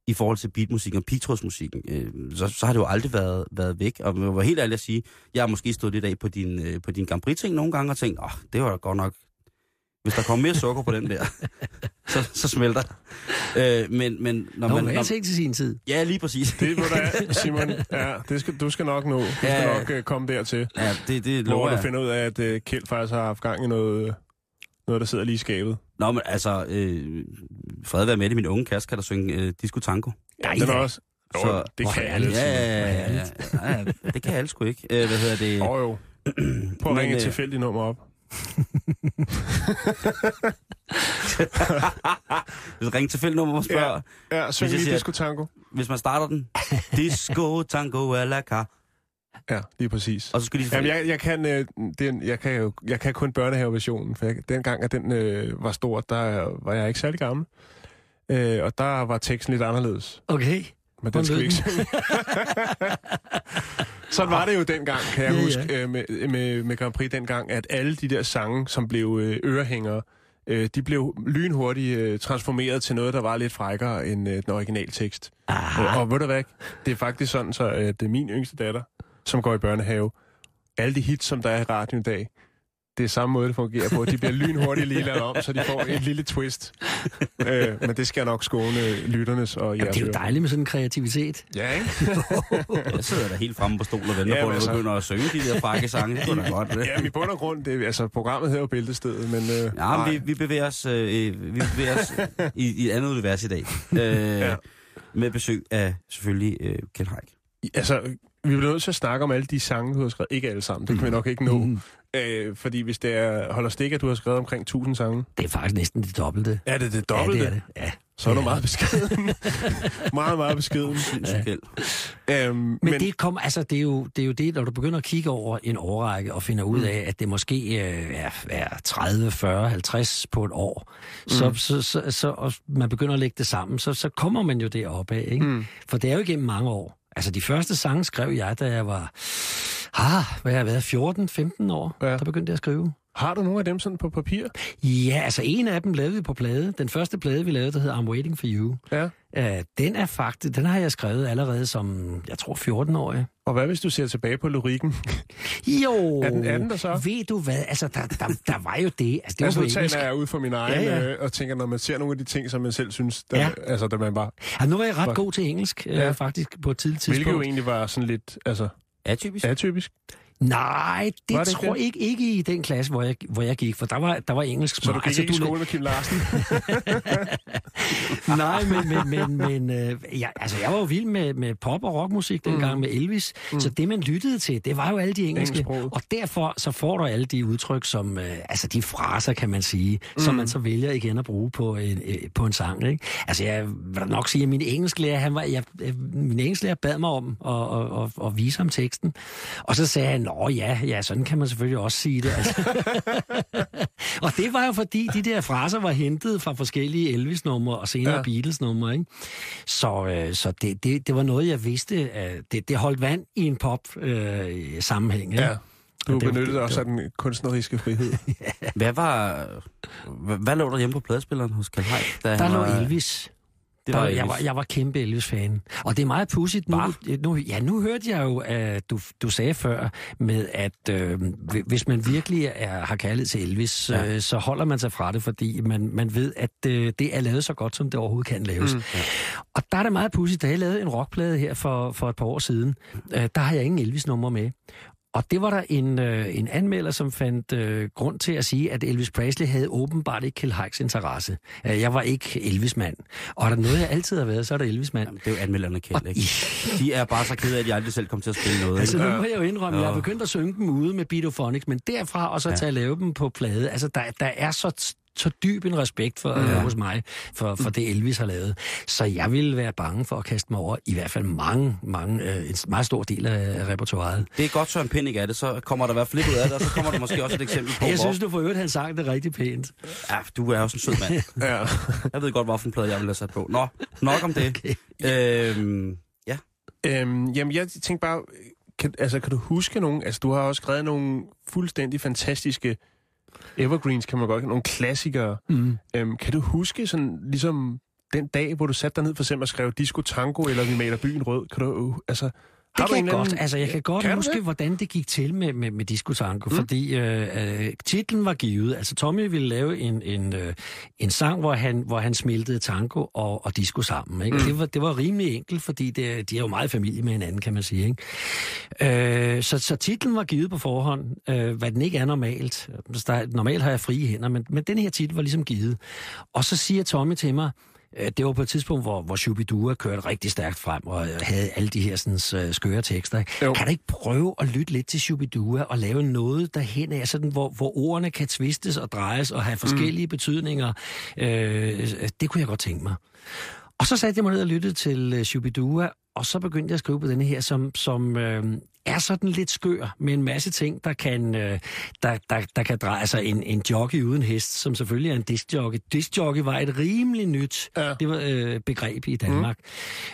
i forhold til beatmusikken og pigtrådsmusikken, øh, så, så har det jo aldrig været, været væk. Og jeg var helt ærlig at sige, jeg har måske stået lidt af på din, øh, på din Grand Prix-ting nogle gange og tænkt, åh, oh, det var da godt nok... Hvis der kommer mere sukker på den der, så, så smelter det. øh, men, men når
Nå,
man...
kan til sin tid.
ja, lige præcis.
Det må da, Simon, ja, det skal, du skal nok nå. Du skal
Ja.
nok uh, komme dertil.
Ja, det, det
Hvor
lover
du
jeg.
finder ud af, at uh, Kjeld faktisk har haft gang i noget, noget der sidder lige i skabet.
Nå, men altså, øh, fred være med det. Min unge kæreste kan der synge øh, disco tango.
Nej,
Den er
da.
også... Jo,
Så-
det
Hvor
kan alle.
Ja, ja, ja, ja, ja, ja, det kan alle sgu ikke. Øh, hvad hedder det?
Jo, jo. Prøv at
Men,
ringe et
øh,
tilfældigt nummer op.
Hvis ring tilfældigt nummer og spørger, ja.
Ja, syng lige
siger-
Disco Tango.
hvis man starter den. Disco tango a la car.
Ja, lige præcis.
Og så skal de...
Jamen, jeg, jeg, kan, øh, den, jeg, kan jo, jeg kan kun børnehaveversionen, for jeg, dengang, at den øh, var stor, der var jeg ikke særlig gammel. Øh, og der var teksten lidt anderledes.
Okay.
Men den skal vi
lød
ikke synge. Sådan var det jo dengang, kan jeg
Ja,
ja,
ja.
huske, øh, med, med, med Grand Prix dengang, at alle de der sange, som blev øh, ørehængere, øh, de blev lynhurtigt øh, transformeret til noget, der var lidt frækkere end øh, den originale tekst. Øh, og ved du hvad, det er faktisk sådan, så at det er min yngste datter, som går i børnehave, alle de hits, som der er i radioen i dag, det er samme måde, det fungerer på. De bliver lynhurtigt lige lavet om, så de får et lille twist. øh, men det skal nok skåne lytternes og
Jamen,
jeres
det er jo dejligt med sådan en kreativitet.
Ja, ikke?
Jeg sidder der helt fremme på stolen og venter
Ja,
på, at
altså-
begynder at synge de der frakke sange. Det da godt. Det.
Ja, men i bund og grund, det, altså programmet hedder jo Bæltestedet, men... Øh,
Ja, men vi, vi bevæger os, øh, vi bevæger os i, i et andet univers i dag. Øh, ja. Med besøg af selvfølgelig øh, Kjeld Haik.
Altså, vi bliver nødt til at snakke om alle de sange, du har skrevet. Ikke alle sammen, det kan vi nok ikke nå.
Mm.
Øh, fordi hvis det er, holder stik, at du har skrevet omkring 1000 sange,
Det er faktisk næsten det dobbelte.
er det det
Ja,
dobbelte,
det er det. Ja.
så er du
Ja.
meget beskeden. meget, meget beskeden.
Kjeld.
Øhm,
Men, men det, kom, altså, det, er jo, det er jo det, når du begynder at kigge over en årrække og finder ud af, at det måske øh, er, er 30, 40, 50 på et år, så, så, så, så og man begynder at lægge det sammen, så, så kommer man jo derop af. Ikke?
Mm.
For det er jo igennem mange år. Altså de første sange skrev jeg, da jeg var, ah, hvad har jeg været, 14-15 år,
Ja.
der begyndte jeg at skrive.
Har du nogle af dem sådan på papir?
Ja, altså en af dem lavede vi på plade. Den første plade, vi lavede, der hedder I'm Waiting for You.
Ja.
Uh, den er faktisk, den har jeg skrevet allerede som, jeg tror, 14-årig.
Og hvad hvis du ser tilbage på lyrikken?
Jo,
Er den- er den der så?
ved du hvad, altså der, der, der var jo det, altså det
altså,
var
nu taler jeg ud fra min egen,
Ja, ja.
Øh, og tænker, når man ser nogle af de ting, som man selv synes, der,
Ja.
altså, da man var...
Ja, nu var jeg ret
Hvor-
god til engelsk,
ja.
uh, faktisk, på et tidligt
Hvilket jo
tidspunkt.
egentlig var sådan lidt, altså,
Atypisk.
atypisk.
Nej, det,
Var det ikke
tror jeg ikke, ikke i den klasse, hvor jeg, hvor jeg gik, for der var, der var engelsk
Så du gik ikke i
du-
skole med Kim Larsen?
Nej, men, men, men, men øh, ja, altså, jeg var jo vild med, med pop- og rockmusik dengang mm. med Elvis, mm. så det, man lyttede til, det var jo alle de engelske. Og derfor så får du alle de udtryk, som, øh, altså de fraser, kan man sige, mm. som man så vælger igen at bruge på en, øh, på en sang. Ikke? Altså, jeg vil da nok sige, at min engelsklærer, han var, jeg, øh, min engelsklærer bad mig om at, at, at, at vise ham teksten. Og så sagde han, nå ja, ja, sådan kan man selvfølgelig også sige det. Altså. og det var jo fordi, de der fraser var hentet fra forskellige Elvis-numre og senere
Ja.
ja. Beatles-numre. Ikke? Så, øh, så det, det, det var noget, jeg vidste. Øh, det, det holdt vand i en pop-sammenhæng. ikke?
ja. Du
det-
benyttede
det-
også af den kunstneriske frihed.
Hvad var... Hvad, hvad lå der hjemme på pladespilleren hos Haik? da
Der
han
lå
var-
Elvis.
Det
Der,
var
jeg, var, jeg var kæmpe Elvis-fan. Og det er meget pudsigt nu, nu. Ja, nu hørte jeg jo, at du, du sagde før, med at øh, hvis man virkelig er, har kærlighed til Elvis,
Ja.
ja. øh, så holder man sig fra det, fordi man, man ved, at øh, det er lavet så godt, som det overhovedet kan laves. Mm. Og der er det meget pudsigt, da jeg lavede en rockplade her for, for et par år siden, øh, der har jeg ingen Elvis-nummer med. Og det var der en, øh, en anmelder, som fandt øh, grund til at sige, at Elvis Presley havde åbenbart ikke Kjell Hikes interesse. Øh, jeg var ikke Elvis-mand. Og er der noget, jeg altid har været, så er det Elvis-mand.
Jamen, det er jo anmelderne Kjeld,
Og-
ikke? De er bare så kede af, at de aldrig selv kom til at spille noget.
Altså nu må jeg jo indrømme, at jeg har begyndt at synge dem ude med Beatophonics, men derfra og så
Ja.
til at lave dem på plade, altså der, der er så, så dyb en respekt for, ja. hos mig for, for det Elvis har lavet. Så jeg ville være bange for at kaste mig over i hvert fald mange, mange, øh, en meget stor del af, repertoireet.
Det er godt, Søren Pind ikke er det. Så kommer der i hvert fald lidt ud af det, og så kommer der måske også et eksempel på,
Jeg synes, du får øvrigt, han sang det rigtig pænt.
Ja, du er også en sød mand.
ja.
Jeg ved godt, hvorfor en plade jeg vil have sat på. Nå, nok om det. Okay. Øhm, ja.
Øhm, jamen, jeg tænkte bare, kan, altså, kan du huske nogen, altså du har også skrevet nogle fuldstændig fantastiske evergreens, kan man godt nogle klassikere.
Mm.
Øhm, kan du huske sådan, ligesom den dag, hvor du satte dig ned for eksempel og skrev Disco Tango, eller Vi maler byen rød? Kan du, øh, altså, har du
kan jeg godt.
anden-
Altså, jeg kan godt
Kan
huske,
det?
hvordan det gik til med, med, med Disco Tango, mm. fordi øh, øh, titlen var givet. Altså, Tommy ville lave en, en, øh, en sang, hvor han, hvor han smeltede tango og, og disco sammen. Ikke? Mm. Det, var, det var rimelig enkelt, fordi det, de er jo meget familie med hinanden, kan man sige. Ikke? Øh, så, så titlen var givet på forhånd, øh, hvad den ikke er normalt. Der, normalt har jeg frie hænder, men, men den her titel var ligesom givet. Og så siger Tommy til mig, Det var på et tidspunkt, hvor, hvor Shubidua kørte rigtig stærkt frem og øh, havde alle de her sådan, uh, skøre tekster.
Jo.
Kan du ikke prøve at lytte lidt til Shubidua og lave noget derhen af, sådan, hvor, hvor ordene kan tvistes og drejes og have forskellige mm. betydninger? Øh, det kunne jeg godt tænke mig. Og så satte jeg mig ned og lyttede til Shubidua, og så begyndte jeg at skrive på denne her, som, som øh, er sådan lidt skør med en masse ting, der kan, øh, der, der, der kan dreje. Altså en, en jockey uden hest, som selvfølgelig er en diskjockey. Diskjockey var et rimelig nyt
Ja.
det var, øh, begreb i Danmark.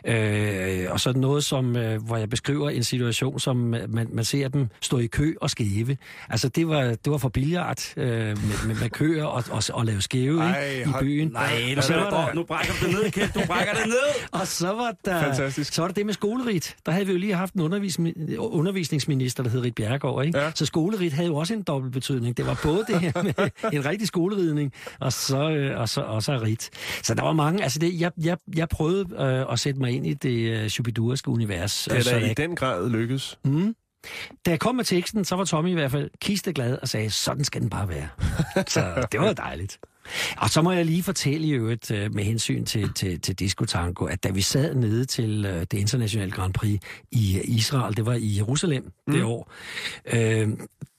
Mm. Øh, og så noget, som, øh, hvor jeg beskriver en situation, som man, man ser dem stå i kø og skæve. Altså det var, det var for billiard øh, med, med, med køer og, og, og lave skæve
Ej,
ikke, i byen.
Nej,
og så var der,
nu brækker du det ned, Kjeld. Du brækker det ned.
og så var der,
Fantastisk.
så var der det med skolerit. Der havde vi jo lige haft en undervis- undervisningsminister, der hed Rit Bjerregaard, ikke?
Ja.
Så skolerit havde jo også en dobbelt betydning. Det var både det her med en rigtig skoleridning, og så, øh, og så, og så rit. Så der var mange, altså det, jeg, jeg, jeg prøvede øh, at sætte mig ind i det øh, shubiduriske univers.
Det er
så
da i den grad lykkes.
Mm. Da jeg kom med teksten, så var Tommy i hvert fald kisteglad og sagde, sådan skal den bare være. så det var dejligt. Og så må jeg lige fortælle i øvrigt øh, med hensyn til, til, til Disco Tango, at da vi sad nede til øh, det internationale Grand Prix i øh, Israel, det var i Jerusalem mm. det år, øh,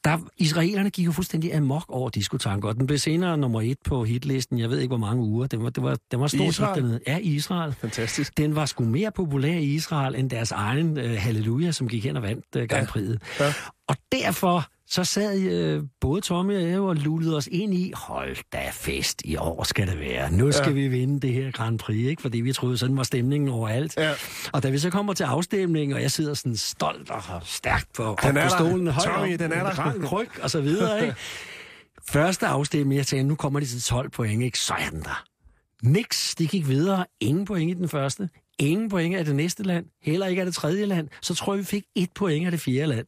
der, israelerne gik jo fuldstændig amok over Disco Tango, og den blev senere nummer et på hitlisten, jeg ved ikke hvor mange uger, den var, det var, den var stort
Israel?
hit dernede. Ja, i Israel.
Fantastisk.
Den var sgu mere populær i Israel end deres egen uh, Halleluja, som gik hen og vandt uh, Grand Prix'et.
Ja.
Og derfor så sad uh, både Tommy og jeg og lullede os ind i, hold da fest, i år skal det være. Nu skal
Ja.
vi vinde det her Grand Prix, ikke? fordi vi troede, sådan var stemningen overalt.
Ja.
Og da vi så kommer til afstemningen, og jeg sidder sådan stolt og stærkt på,
Den er
på stolen, højt
Tommy,
op,
den er der.
rank, ryg og så videre. Ikke? Første afstemning, jeg tænkte, nu kommer de til 12 point, ikke? Så er den der. Niks, de gik videre. Ingen point i den første. Ingen point af det næste land. Heller ikke af det tredje land. Så tror jeg, vi fik et point af det fjerde land.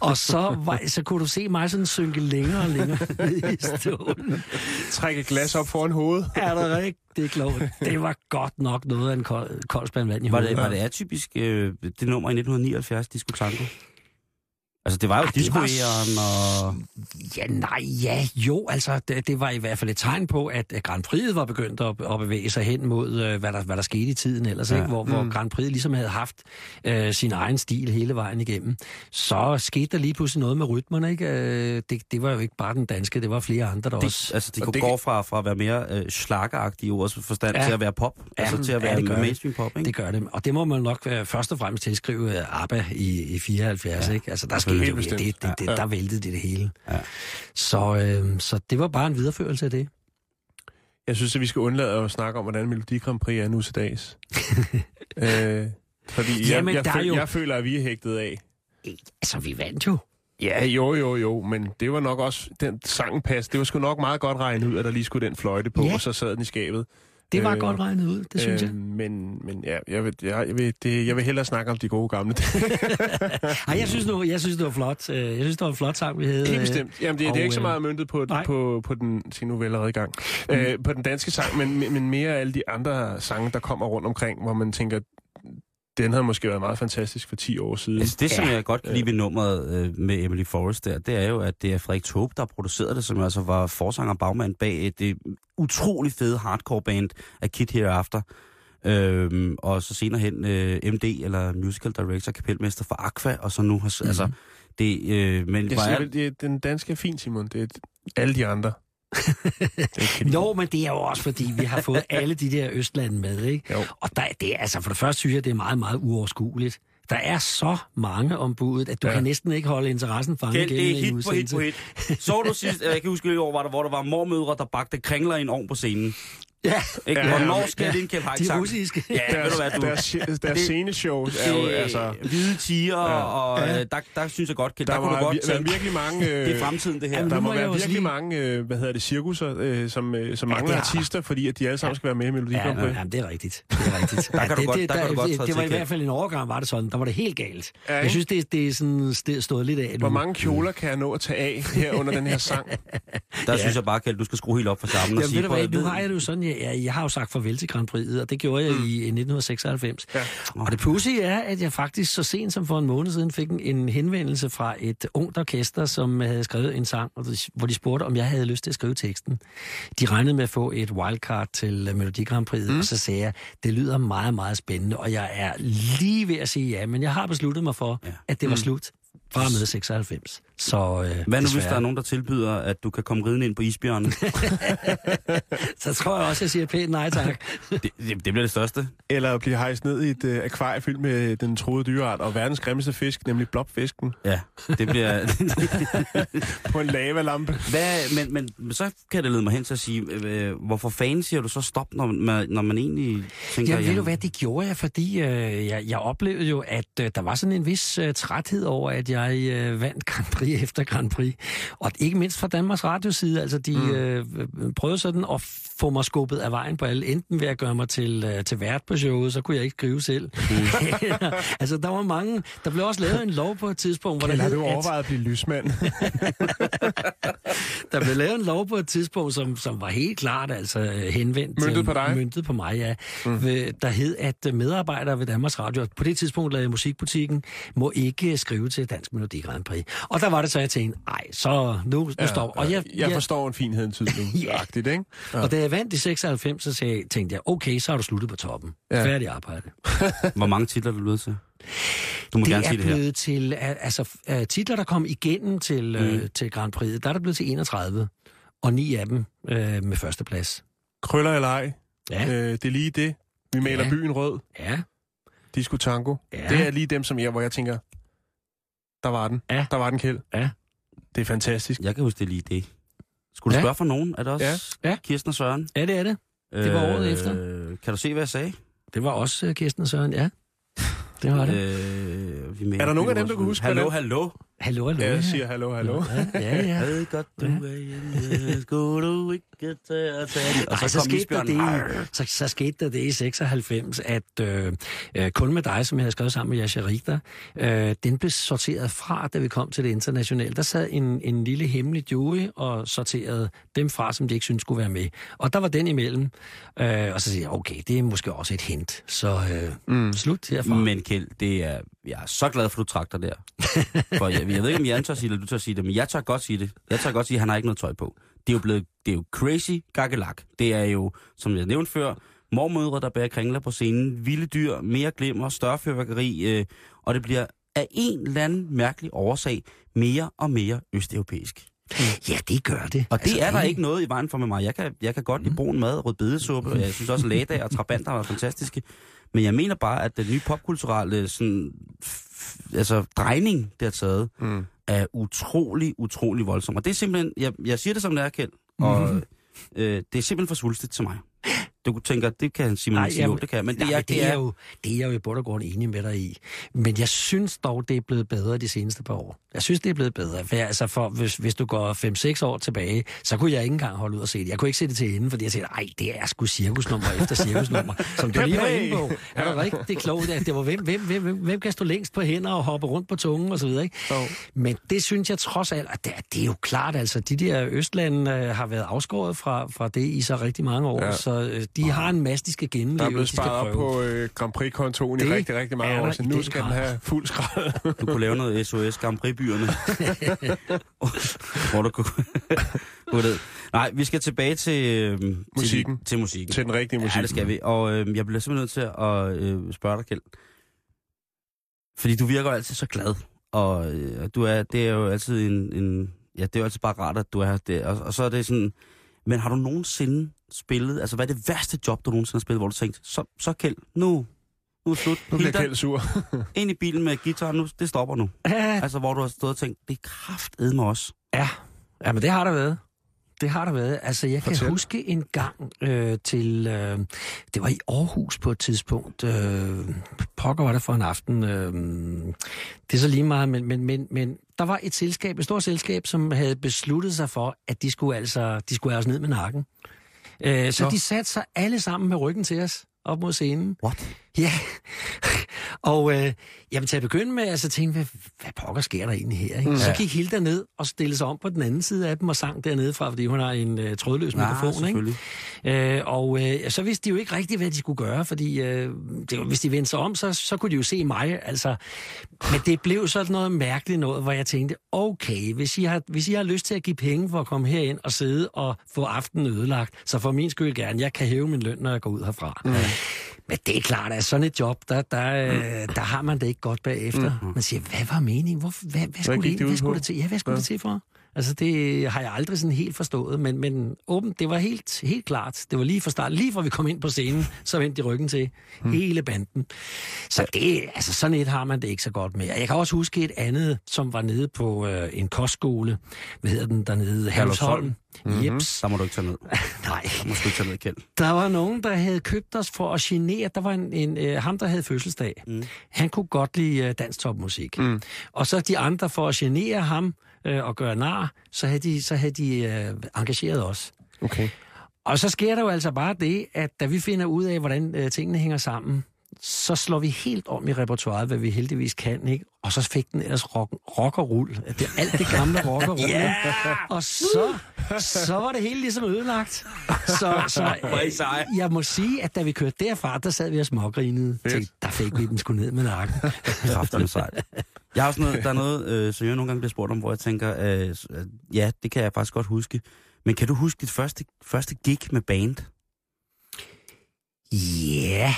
Og så, var, så kunne du se mig sådan synke længere og længere ned i stolen.
Træk et glas op foran hovedet.
Er der rigtig klogt? Det var godt nok noget af en kold, kold spand vand i
Var det, var det atypisk, øh, det nummer i 1979, Disco Tango? Altså, det var jo
Ah, det var
og...
Ja, nej, ja, jo, altså, det, det var i hvert fald et tegn på, at Grand Prix var begyndt at, at bevæge sig hen mod, øh, hvad, der, hvad der skete i tiden ellers,
Ja.
ja. ikke? Hvor, hvor Grand Prix ligesom havde haft øh, sin egen stil hele vejen igennem. Så skete der lige pludselig noget med rytmerne, ikke? Øh, det, det var jo ikke bare den danske, det var flere andre, der
Det,
også...
altså, de kunne
det
gå fra, fra at være mere øh, slakkeragtige i ordets forstand
Ja.
til at være pop.
Ja,
altså til at
ja,
være
det.
mainstream pop, ikke?
Det gør det, og det må man nok øh, først og fremmest tilskrive øh, ABBA i, i 74, ja, ikke? Altså, der skete
helt
jo, det,
bestemt.
det, det,
Ja.
der væltede det det hele.
Ja.
Så, øh, så det var bare en videreførelse af det.
Jeg synes, at vi skal undlade at snakke om, hvordan Melodi Grand Prix er nu til dags. øh, fordi jeg,
Jamen,
jeg, føl,
jo-
jeg føler, at vi er hægtet af.
Altså, vi vandt jo.
Ja, jo, jo, jo, men det var nok også, den sangen pas, det var sgu nok meget godt regnet ud, at der lige skulle den fløjte på,
Ja.
og så sad den i skabet.
Det var
Øh,
øh, godt regnet ud, det synes jeg.
Men, men ja, jeg vil, jeg, jeg, vil, det, jeg vil hellere snakke om de gode gamle.
Ej, jeg synes, nu, jeg synes, det var flot. Øh, Jeg synes, det var en flot sang, vi havde.
Helt bestemt. Jamen, det, det er
og,
ikke så
øh,
meget møntet på,
nej.
på, på den... Se, nu er allerede i gang. Øh, på den danske sang, men, men mere alle de andre sange, der kommer rundt omkring, hvor man tænker, den havde måske været meget fantastisk for 10 år siden.
Altså det, som
Ja.
jeg godt kan lide ved nummeret øh, med Emily Forrest der, det er jo, at det er Frederik Taube, der har produceret det, som altså var forsanger og bagmand bag et det utrolig fede hardcore band af Kid Hereafter. Øhm, og så senere hen øh, MD, eller Musical Director, kapelmester for Aqua, og så nu har... Mm-hmm. Altså, det, øh, men
Jeg siger,
er,
det, den danske er fin, Simon. Det er alle de andre. Det.
Jo, men det er jo også, fordi vi har fået alle de der Østlande med, ikke?
Jo.
Og der, det er, altså, for det første synes jeg, det er meget, meget uoverskueligt. Der er så mange om budet, at du
Ja.
kan næsten ikke holde interessen fanget
Kjeld, det er
gennem
hit på hit på hit. Så du sidst, jeg kan huske, i år var der, hvor der var mormødre, der bagte kringler i en ovn på scenen.
Ja,
Ikke?
Ja,
Ja,
ja.
Hvornår skal ja. Kjeld Haik
de russiske.
Ja, ved du hvad, du...
Deres, deres, deres
det-
sceneshows er jo, altså...
Hvide tiger,
Ja.
ja. og
Ja.
øh, der, der synes jeg godt,
Der,
der, kunne du godt
vir- der er
tænke,
virkelig mange... Øh,
det er fremtiden, det her.
Jamen,
Der må være virkelig
lige-
mange, øh, hvad hedder det, cirkusser, øh, som, øh, som mangler
der.
artister, fordi at de alle sammen skal være med i Melodi
Ja, ja, ja, det er rigtigt. Det er rigtigt.
Der kan du
det,
godt- der kan du godt
det var i hvert fald en overgang, var det sådan. Der var det helt galt.
Ja,
Jeg synes, det, det er sådan st- stået lidt af nu.
Hvor mange kjoler kan jeg nå at tage af her under den her sang?
Der synes jeg bare, Kjeld, du skal skrue helt op for sammen og sige,
ved du hvad, nu har jeg det jo sådan, jeg, jeg, har jo sagt farvel til Grand Prix'et, og det gjorde jeg mm. i 1996.
Ja.
Og det pussy er, at jeg faktisk så sent som for en måned siden fik en, en henvendelse fra et ungt orkester, som havde skrevet en sang, hvor de spurgte, om jeg havde lyst til at skrive teksten. De regnede med at få et wildcard til Melodi Grand Prix'et, mm. og så sagde jeg, det lyder meget, meget spændende, og jeg er lige ved at sige ja, men jeg har besluttet mig for,
Ja.
at det var slut fra med 96. Så, øh,
Hvad nu, hvis
desværre.
der er nogen, der tilbyder, at du kan komme ridende ind på isbjørnen?
Så tror jeg også, jeg siger pænt nej tak.
det, det, det bliver det største.
Eller at blive hejst ned i et øh, akvarie fyldt med den troede dyreart og verdens grimmeste fisk, nemlig blobfisken,
Ja, det bliver...
på en lavalampe.
Hvad, men, men, så kan det lede mig hen til at sige, øh, hvorfor fanden siger du så stop, når man, når man egentlig tænker...
Ja, ved du hvad, det gjorde jeg, fordi øh, jeg, jeg oplevede jo, at øh, der var sådan en vis øh, træthed over, at jeg øh, vandt Grand Prix efter Grand Prix. Og ikke mindst fra Danmarks Radios side, altså de mm. øh, prøvede sådan at få mig skubbet af vejen på alle, enten ved at gøre mig til, øh, til vært på showet, så kunne jeg ikke skrive selv. Mm. altså der var mange, der blev også lavet en lov på et tidspunkt, hvor der
Eller har
hed,
du
at-
overvejet at blive lysmand?
der blev lavet en lov på et tidspunkt, som, som var helt klart altså øh, henvendt
Møntet
til,
på dig?
Møntet på mig, ja. Mm. Ved, der hed, at øh, medarbejdere ved Danmarks Radio, på det tidspunkt lavede musikbutikken, må ikke skrive til Dansk Melodi Grand Prix. Og der var det så, jeg tænkte, ej, så nu, nu ja, stopper. Og jeg,
jeg forstår en finhed tydning.
Ja.
Agtigt, ikke?
og da jeg vandt i 96, så sagde, tænkte jeg, okay, så har du sluttet på toppen.
Ja.
Ja. Færdig arbejde.
Hvor mange titler er du blevet til? Du må
det
gerne
er
sige det her.
blevet til, al- altså uh, titler, der kom igennem til, mm. uh, til Grand Prix, der er der blevet til 31, og ni af dem uh, med førsteplads.
Krøller eller ej,
Ja,
øh, det er lige det. Vi maler
Ja.
byen rød.
ja.
Disco Tango.
Ja.
Det er lige dem, som jeg, hvor jeg tænker, der var den.
Ja.
Der var den, Kjeld.
Ja.
Det er fantastisk.
Jeg kan huske det lige det. Skulle du
Ja.
spørge for nogen? Er det også
Ja. Ja.
Kirsten og Søren?
Ja, det er det. Det var året efter.
Kan du se, hvad jeg sagde?
Det var også uh, Kirsten og Søren, ja. Det var det.
Øh, vi mener,
Er der nogen af dem, der kan huske,
Hallo, hallo.
Hallo, hallo.
Ja, jeg siger hallo, hallo.
Ja, ja. ja.
Ved godt, du er hjemme. Skulle du ikke tage og tage det? Og
Ej,
så,
så,
kom
skete der det, så, så skete der det i 96, at øh, øh, kun med dig, som jeg havde skrevet sammen med Yasha Richter, øh, den blev sorteret fra, da vi kom til det internationale. Der sad en, en lille hemmelig jury og sorterede dem fra, som de ikke syntes skulle være med. Og der var den imellem. Øh, og så siger jeg, okay, det er måske også et hint. Så øh, mm. slut herfra.
Men Kjeld, det er, jeg er så glad for, at du trak dig der. For jeg, jeg ved ikke, om Jan tør sige det, eller du tør sige det, men jeg tør godt sige det. Jeg tør godt sige, at han har ikke noget tøj på. Det er jo blevet, det er jo crazy gakkelak. Det er jo, som jeg nævnte før, mormødre, der bærer kringler på scenen, vilde dyr, mere glimmer, større fyrværkeri, øh, og det bliver af en eller anden mærkelig årsag mere og mere østeuropæisk.
Ja, det gør det.
Og det
Altså,
er der ikke noget i vejen for med mig. Jeg kan, jeg kan godt lide brun mad, rød bedesuppe, og jeg synes også, at og trabanter er fantastiske. Men jeg mener bare, at den nye popkulturelle sådan, altså, drejning, det har taget,
Mm.
er utrolig, utrolig voldsom. Og det er simpelthen, jeg, jeg siger det som det er, Kjeld, og
Mhm.
øh, det er simpelthen for svulstigt til mig. Du tænker, det kan Simon
Nej,
sige, jo,
jamen,
det kan, men det,
Nej,
er,
det,
det
er
er,
jo, det er jeg jo i bund og grund enig med dig i. Men jeg synes dog, det er blevet bedre de seneste par år. Jeg synes, det er blevet bedre. For, altså for hvis, hvis du går 5-6 år tilbage, så kunne jeg ikke engang holde ud og se det. Jeg kunne ikke se det til ende, fordi jeg tænkte, ej, det er sgu cirkusnummer efter cirkusnummer. Som du lige var inde på. Er du rigtig klogt? at Det var, hvem, hvem, hvem, hvem, hvem kan stå længst på hænder og hoppe rundt på tungen osv., ikke?
Jo.
Men det synes jeg trods alt, at det, er- det er jo klart, altså de der Østlande øh, har været afskåret fra, fra det i så rigtig mange år,
ja.
så øh, de har en masse, de skal gennemleve.
Der er blevet sparet op på øh, Grand Prix-kontoen i rigtig, rigtig mange år, så nu skal den have fuld skrald.
du kunne lave noget SOS Grand Prix-byerne. Hvor du kunne... kunne det. Nej, vi skal tilbage til... Øh,
Musikken.
Til, til musikken.
Til den rigtige musik.
Ja, det skal vi. Og øh, jeg bliver simpelthen nødt til at øh, spørge dig, Kjeld. Fordi du virker altid så glad. Og øh, du er, det er jo altid en, en... Ja, det er jo altid bare rart, at du er der. Og, og så er det sådan... Men har du nogensinde spillet... Altså, hvad er det værste job, du nogensinde har spillet, hvor du tænkte, så, så Kjeld, nu, nu er slut.
Nu bliver Kjeld sur.
ind i bilen med guitar, nu, det stopper nu.
Ja,
Altså, hvor du har stået og tænkt, det er kraftedme mig også.
Ja, ja men det har der været. Det har der været. Altså, jeg kan
Fortæl.
huske en gang øh, til... Øh, det var i Aarhus på et tidspunkt. Øh, pokker var det for en aften. Øh, det er så lige meget, men, men, men, men der var et selskab, et stort selskab, som havde besluttet sig for, at de skulle altså de skulle have os ned med nakken. Øh, så
Nå.
de satte sig alle sammen med ryggen til os op mod scenen.
What?
Ja, og øh, jamen, til at begynde med, altså tænkte hvad, hvad pokker sker der egentlig her? Ikke? Mm. Så gik Hilda ned og stillede sig om på den anden side af dem og sang dernede fra, fordi hun har en øh, trådløs mikrofon. Ikke? Øh, og øh, så vidste de jo ikke rigtigt, hvad de skulle gøre, fordi øh, det, var- hvis de vendte sig om, så, så kunne de jo se mig. Altså. Men det blev sådan noget mærkeligt noget, hvor jeg tænkte, okay, hvis I, har, hvis I har lyst til at give penge for at komme herind og sidde og få aftenen ødelagt, så for min skyld gerne, jeg kan hæve min løn, når jeg går ud herfra. Mm. Men det er klart, ja, sådan et job, der, der, øh, der har man det ikke godt bagefter.
Mhm.
Man siger, hvad var meningen? Hvor, hvad, hvad, skulle, det, hvad skulle det til? Ja, hvad skulle
Ja.
det til for? Altså, det har jeg aldrig sådan helt forstået, men, men åbent, det var helt, helt klart. Det var lige fra start, lige fra vi kom ind på scenen, så vendte de ryggen til
Hmm.
hele banden. Så det, altså sådan et har man det ikke så godt med. Jeg kan også huske et andet, som var nede på øh, en kostskole. Hvad hedder den dernede? Herlufsholm. Mm-hmm. Jeps.
Der må du ikke tage ned.
Nej.
Der må du ikke tage ned, Kjeld.
Der var nogen, der havde købt os for at genere. Der var en, en øh, ham, der havde fødselsdag. Mm. Han kunne godt lide øh, dansk topmusik. Mm. Og så de andre, for at genere ham øh, og gøre nar, så havde de, så havde de øh, engageret os.
Okay.
Og så sker der jo altså bare det, at da vi finder ud af, hvordan øh, tingene hænger sammen, så slår vi helt om i repertoireet, hvad vi heldigvis kan, ikke? Og så fik den ellers rock, rock og rull. Det er alt det gamle rock og rull. yeah! Og så, så var det hele ligesom ødelagt. Så, så øh, jeg må sige, at da vi kørte derfra, der sad vi og smågrinede. Tænkte, der fik vi den sgu ned med nakken.
Krafterne sejt. Jeg har også noget, der er noget, øh, som jeg nogle gange bliver spurgt om, hvor jeg tænker, øh, øh, ja, det kan jeg faktisk godt huske. Men kan du huske dit første, første gig med band?
Ja,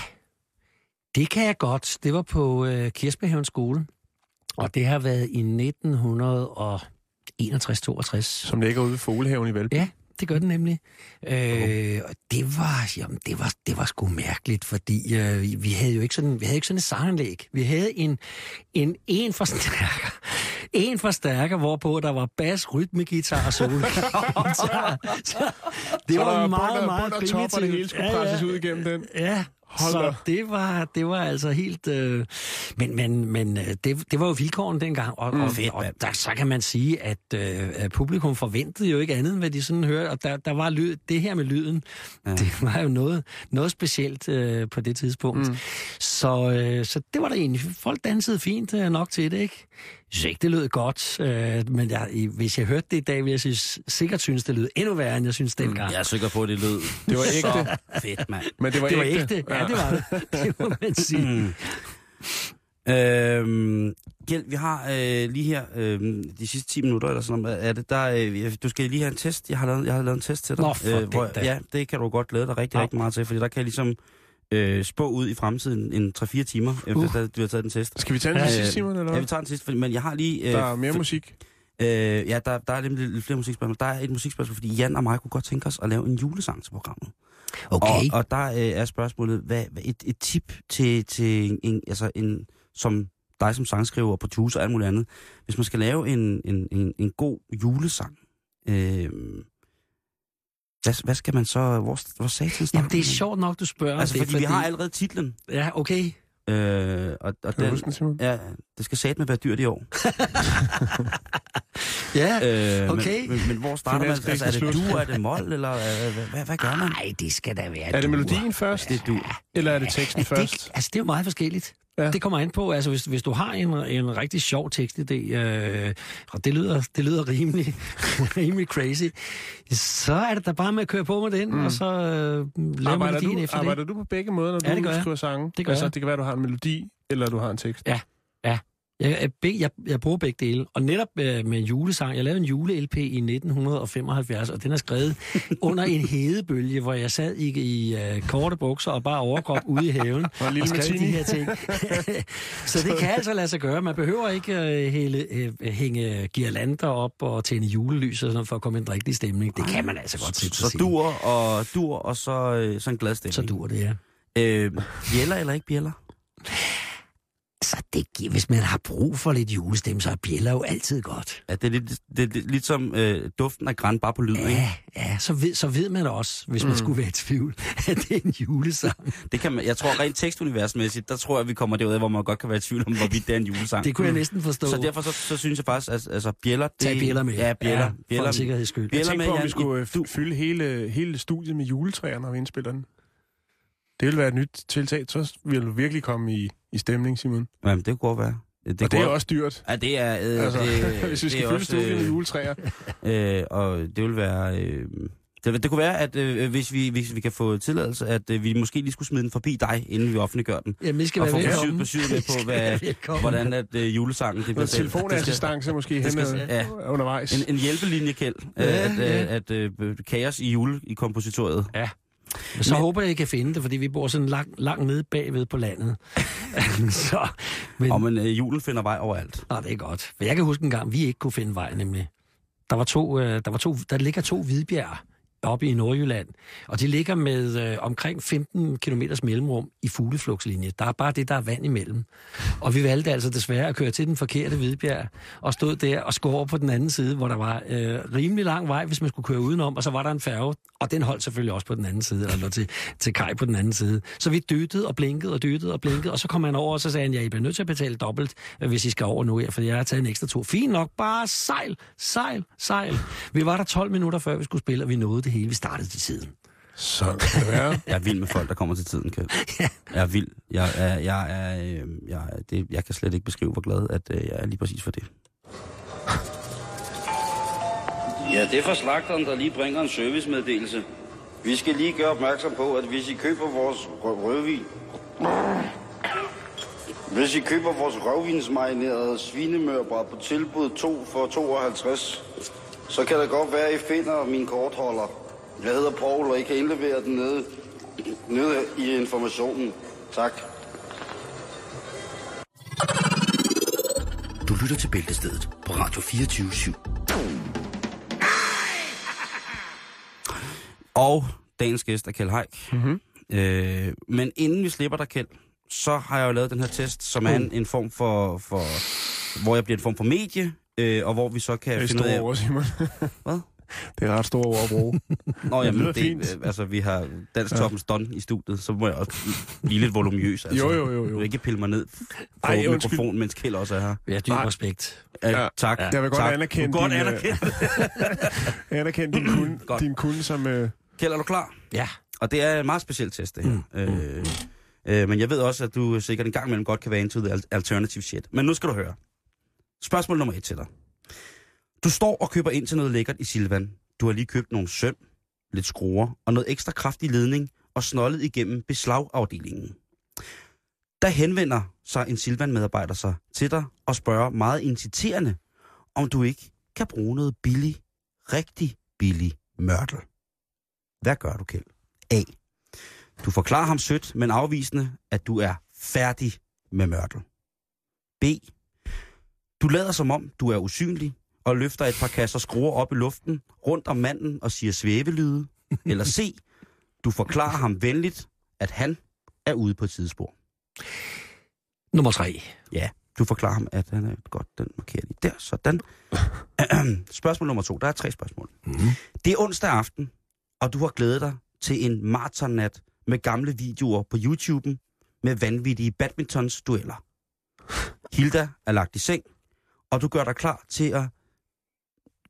det kan jeg godt. Det var på øh, Kirsberghavns skole, og det har været i 1961-62.
Som ligger ude ved Foglehaven i Valby.
Ja, det gør den nemlig. Øh, og det var, jamen, det var, det var sgu mærkeligt, fordi øh, vi- vi havde jo ikke sådan, vi havde ikke sådan et sanganlæg. Vi havde en, en, en forstærker, en forstærker, hvorpå der var bas, rytmegitar og solo. så, så, det
Så der
var meget,
bund og-
meget
og top, og det hele skulle presses ud igennem den.
Ja,
Hold
så det var, det var altså helt... Øh, men men, men øh, det, det var jo vilkåren dengang, og, mm, og, og der, så kan man sige, at øh, publikum forventede jo ikke andet, end hvad de sådan hørte, og der, der var lyd, det her med lyden, ja. det var jo noget, noget specielt øh, på det tidspunkt. Mm. Så, øh, så det var der egentlig. Folk dansede fint øh, nok til det, ikke? Jeg synes ikke, det lød godt, øh, men jeg, hvis jeg hørte det i dag, ville jeg synes, sikkert synes, det lød endnu værre, end jeg synes dengang.
Jeg er sikker på, at det lød
Det var ægte.
så fedt, mand.
Men det var,
Det var
ægte.
ægte. Ja, det var det. Det må man sige.
Mm. Øhm, Kjeld, vi har øh, lige her øh, de sidste 10 minutter, eller sådan noget, er det, der, øh, du skal lige have en test. Jeg har lavet, jeg har lavet en test til dig.
Nå, for den da.
ja, det kan du godt glæde dig rigtig,
Nå.
rigtig meget til, fordi der kan jeg ligesom øh, spå ud i fremtiden en 3-4 timer, efter
Uh.
du har taget den test.
Skal vi tage den
Øh,
sidst, Simon, eller
Ja, vi tager den sidste, fordi- men jeg har lige... Øh,
Der er mere musik.
Øh, ja, der, der er nemlig lidt flere musikspørgsmål. Der er et musikspørgsmål, fordi Jan og mig kunne godt tænke os at lave en julesang til programmet.
Okay.
Og, og der øh, er spørgsmålet, hvad, hvad et, et tip til, til en, en, altså en, som dig som sangskriver, producer og alt muligt andet. Hvis man skal lave en, en, en, en god julesang, øh, hvad, hvad skal man så, hvor, hvor satans
Jamen, det er sjovt nok, du spørger.
Altså,
det,
fordi, vi har allerede titlen,
Ja, okay.
øh, og, og
Kan du
den,
huske den, Simon?
ja, det skal satme være dyrt i år.
Ja,
Øh,
Okay.
Men, men, men hvor starter man? Altså, er det du, er det mol, eller øh, hvad, hvad, gør man?
Nej, det skal da være
Er det melodien først?
Det er du.
Eller er det teksten
Er
først?
det, altså, det er jo meget forskelligt.
Ja.
Ja. Det kommer an på, altså hvis, hvis du har en, en rigtig sjov tekstidé, øh, og det lyder, det lyder rimelig, rimelig crazy, så er det da bare med at køre på med den, mm. og så øh, lave
Arbejder
melodien
du,
efter
arbejder
det.
du på begge måder, når
Ja, det
du skriver sange?
Det gør
altså,
jeg.
det kan være, du har en melodi, eller du har en tekst.
Jeg, jeg, jeg, jeg bruger begge dele. Og netop øh, med en julesang. Jeg lavede en jule-LP i 1975, og den er skrevet under en hedebølge, hvor jeg sad i, i øh, korte bukser og bare overkrop ude i haven
Og
og skrev de her ting. så det kan altså lade sig gøre. Man behøver ikke øh, hele, øh, hænge girlander op og tænde julelys og sådan for at komme i en rigtig stemning. Det kan man altså godt sætte sig
Så dur og dur, og så, øh, så en glad stemning.
Så dur det, ja.
Øh, bjæller eller ikke bjæller?
Så det, giver- hvis man har brug for lidt julestemme, så er bjæller jo altid godt.
Ja, det er lidt, det, er lidt, som øh, duften af græn, bare på lyd, ikke?
Ja, ja så, ved, så ved man også, hvis man
Mm.
skulle være i tvivl, at det er en julesang.
Det kan man, jeg tror rent tekstuniversmæssigt, der tror jeg, vi kommer derud, hvor man godt kan være i tvivl om, hvorvidt det er en julesang.
Det kunne jeg næsten forstå.
Så derfor så, så synes jeg faktisk, at altså, bjæller... Det,
Tag bjæller med.
Ja, bjæller.
Ja,
bjæller
for en sikkerheds skyld.
Jeg
Bjæller
tænkte
med,
på, om vi skulle øh,
du-
f- fylde hele, hele studiet med juletræer, når vi indspiller den. Det ville være et nyt tiltag. Så ville du virkelig komme i, i stemning, Simon.
Jamen, det kunne godt være. Det,
Det og det er også dyrt.
Ja, det er... Øh,
Altså,
det,
hvis vi
det
skal
er
fylde studiet med
øh,
juletræer.
Øh, og det vil være... Øh, det, det kunne være, at øh, hvis, vi, hvis vi kan få tilladelse, at øh, vi måske lige skulle smide den forbi dig, inden vi offentliggør den.
Jamen, I skal
Og
være
få
velkommen.
besøg med
I
på,
skal
hvad, hvordan at øh, julesangen... Det bliver sendt.
telefonassistance måske hen øh,
ja.
undervejs.
En, en hjælpelinje, Kjeld.
Ja,
Ja, at,
ja.
ja. at øh, kaos i jule i kompositoriet.
Ja. Men så håber jeg, I kan finde det, fordi vi bor sådan langt, langt nede bagved på landet. så, men,
Og men øh, julen finder vej overalt.
Nå, det er godt. For jeg kan huske en gang, vi ikke kunne finde vej, nemlig. Der, var to, øh, der, var to, der ligger to hvidbjerg oppe i Nordjylland, og det ligger med øh, omkring 15 km mellemrum i fugleflugtslinje. Der er bare det, der er vand imellem. Og vi valgte altså desværre at køre til den forkerte hvidbjerg, og stod der og skulle over på den anden side, hvor der var øh, rimelig lang vej, hvis man skulle køre udenom, og så var der en færge, og den holdt selvfølgelig også på den anden side, eller til, til kaj på den anden side. Så vi dyttede og blinkede og dyttede og blinkede, og så kom han over, og så sagde han, ja, I bliver nødt til at betale dobbelt, øh, hvis I skal over nu her, for jeg har taget en ekstra tur. Fint nok, bare sejl, sejl, sejl. Vi var der 12 minutter før vi skulle spille, og vi nåede det hele. Vi startede til tiden.
Sådan kan det være.
Jeg er vild med folk, der kommer til tiden, Kjeld. Jeg er vild. Jeg, er, jeg, er, øh, jeg, er- det, jeg kan slet ikke beskrive, hvor glad at, øh, jeg er lige præcis for det.
Ja, det er fra slagteren, der lige bringer en servicemeddelelse. Vi skal lige gøre opmærksom på, at hvis I køber vores rø- rødvin... Hvis I køber vores rødvinsmarinerede svinemørbræd på tilbud 2 for 52, så kan det godt være, at I finder min kortholder. Jeg hedder Paul, og I kan indlevere den nede, nede i informationen. Tak.
Du lytter til Bæltestedet på Radio 24 /7.
Og dagens gæst er Kjeld Haik. Mm-hmm. Øh, men inden vi slipper dig, Kjeld, så har jeg jo lavet den her test, som er en, en form for, for... Hvor jeg bliver en form for medie, øh, og hvor vi så kan
Det er
finde ud
store
af...
ord, Simon.
Hvad?
Det er ret store ord at bruge.
Nå, jamen,
lyder
det,
fint.
øh, altså, vi har dansk toppens don i studiet, så må jeg også blive lidt volumøs. Altså.
Jo, jo, jo, jo.
Du ikke pille mig ned på
Ej,
mikrofonen, mens Kjeld også er her.
Har dyb
Nej.
respekt.
Ja,
Ja.
tak.
Jeg vil godt
tak.
anerkende
godt
din, øh,
anerkende.
Anerkend din kunde,
Godt.
din kunde som... Øh,
Kjeld, er du klar?
Ja.
Og det er en meget speciel test, det her. Mm. Øh, øh, men jeg ved også, at du sikkert en gang imellem godt kan være into the al- alternative shit. Men nu skal du høre. Spørgsmål nummer et til dig. Du står og køber ind til noget lækkert i Silvan. Du har lige købt nogle søm, lidt skruer og noget ekstra kraftig ledning og snollet igennem beslagafdelingen. Der henvender sig en Silvan-medarbejder sig til dig og spørger meget inciterende, om du ikke kan bruge noget billig, rigtig billig mørtel. Hvad gør du, Kjeld? A. Du forklarer ham sødt, men afvisende, at du er færdig med mørtel. B. Du lader som om, du er usynlig, og løfter et par kasser skruer op i luften, rundt om manden og siger svævelyde. Eller C. Du forklarer ham venligt, at han er ude på et sidespor.
Nummer tre.
Ja, du forklarer ham, at han er godt, den markerer lige der, sådan. spørgsmål nummer to, der er tre spørgsmål.
Mm.
Det er onsdag aften, og du har glædet dig til en maratonnat med gamle videoer på YouTuben med vanvittige badmintons dueller. Hilda er lagt i seng, og du gør dig klar til at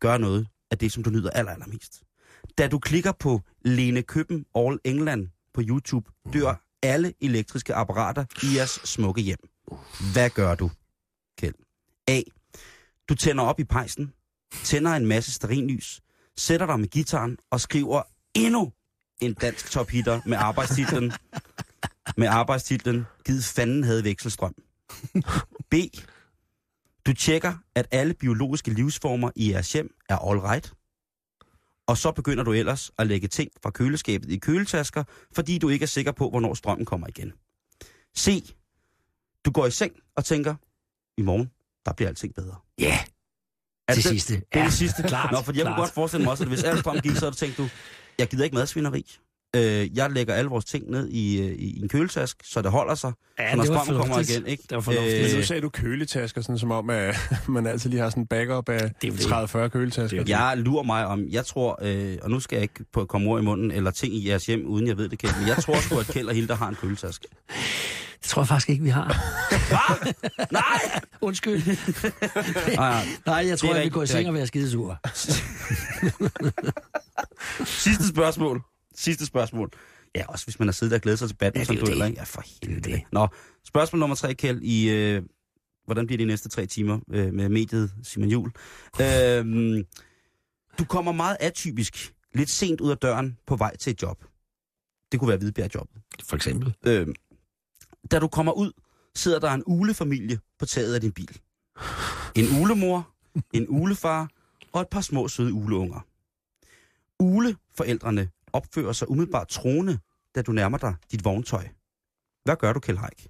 gøre noget af det, som du nyder aller, allermest. Da du klikker på Lene Køben All England på YouTube, dør alle elektriske apparater i jeres smukke hjem. Hvad gør du, Kjeld? A. Du tænder op i pejsen, tænder en masse sterinlys, sætter dig med gitaren og skriver endnu en dansk tophitter med arbejdstitlen med arbejdstitlen Gid fanden havde vekselstrøm. B. Du tjekker, at alle biologiske livsformer i jeres hjem er all right. Og så begynder du ellers at lægge ting fra køleskabet i køletasker, fordi du ikke er sikker på, hvornår strømmen kommer igen. C. Du går i seng og tænker, i morgen, der bliver alting bedre.
Ja, yeah.
Er
til
det,
sidste.
Det er det sidste.
klart.
Nå, for jeg kunne
klart.
godt forestille mig også, at hvis al strøm gik, så havde du tænkt, du, jeg gider ikke madsvineri. Øh, jeg lægger alle vores ting ned i, øh, i en køletask, så det holder sig.
Ja,
så når
det
strømmen kommer igen, ikke?
Det var fornuftigt.
Men nu
Øh,
sagde du køletasker, sådan som om, at man altid lige har sådan en backup af
Det er jo det.
30-40 køletasker.
Jeg lurer mig om, jeg tror, øh, og nu skal jeg ikke på komme ord i munden, eller ting i jeres hjem, uden jeg ved det, Kjeld, men jeg tror sgu, at Kjeld og Hilda har en køletaske.
Det tror jeg faktisk ikke, vi har.
Nej!
Undskyld.
Nej,
jeg tror,
Det
jeg vil gå i
det
seng og være skidesur.
Sidste spørgsmål. Sidste spørgsmål. Ja, også hvis man har siddet og glædet sig til badminton,
Ja, er jo
dueller,
det.
ikke? Ja, for helvede. Nå, spørgsmål nummer tre, Kjeld, i... Øh, hvordan bliver de næste tre timer øh, med mediet Simon Jul? Øh, du kommer meget atypisk, lidt sent ud af døren på vej til et job. Det kunne være Hvidbjerg-jobbet.
For eksempel.
Øh, da du kommer ud, sidder der en ulefamilie på taget af din bil. En ulemor, en ulefar og et par små søde uleunger. Uleforældrene opfører sig umiddelbart troende da du nærmer dig dit vogntøj. Hvad gør du, Kjell Haik?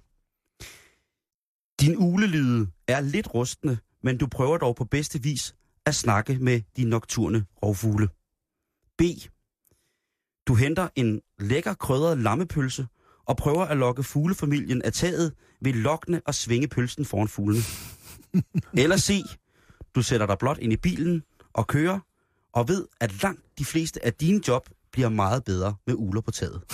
Din ulelyde er lidt rustne, men du prøver dog på bedste vis at snakke med de nokturne rovfugle. B. Du henter en lækker krydret lammepølse og prøver at lokke fuglefamilien af taget ved lokkende og svinge pølsen foran fuglene. Eller C. Du sætter dig blot ind i bilen og kører, og ved, at langt de fleste af dine job bliver meget bedre med uler på taget.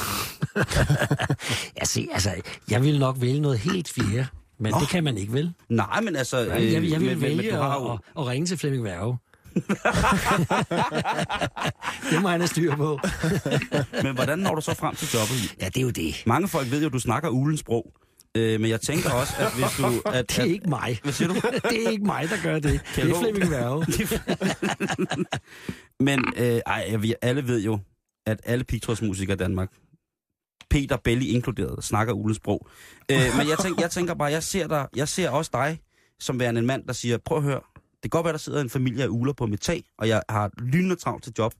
Ja, se, altså, jeg vil nok vælge noget helt fjerde, men
Nå.
det kan man ikke, vel?
Nej, men altså...
Jeg, jeg, jeg vil
men,
vælge
men, har jo,
at, at, at ringe til Flemming Værge. det må han have styr på.
men hvordan når du så frem til jobbet?
Ja, det er jo det.
Mange folk ved jo, at du snakker ulens sprog. Øh, men jeg tænker også, at hvis du... At,
Det er
at,
ikke mig.
Hvad siger du?
det er ikke mig, der gør det. Det
Kjeld
er. Flemming Værge.
Men øh, ej, alle ved jo, at alle pigtrådsmusikere i Danmark, Peter Belli inkluderet, snakker ulens sprog. Øh, men jeg, tænker, jeg tænker bare, jeg ser, dig, jeg ser også dig som værende en mand, der siger, prøv at høre, det kan godt være, der sidder en familie af uler på mit tag, og jeg har lynende travlt til job,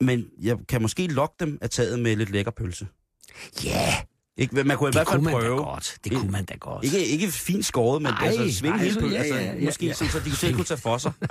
men jeg kan måske lokke dem af taget med lidt lækker pølse.
Ja,
ikke? Man kunne i
det
hvert fald
kunne man da
prøve.
godt. Det kunne man da godt.
Ikke, ikke fint skåret, men
Ej,
altså svinge hele
så-
pølsen.
ja,
Altså,
ja, ja,
måske
ja.
sådan, så de selv kunne tage for sig.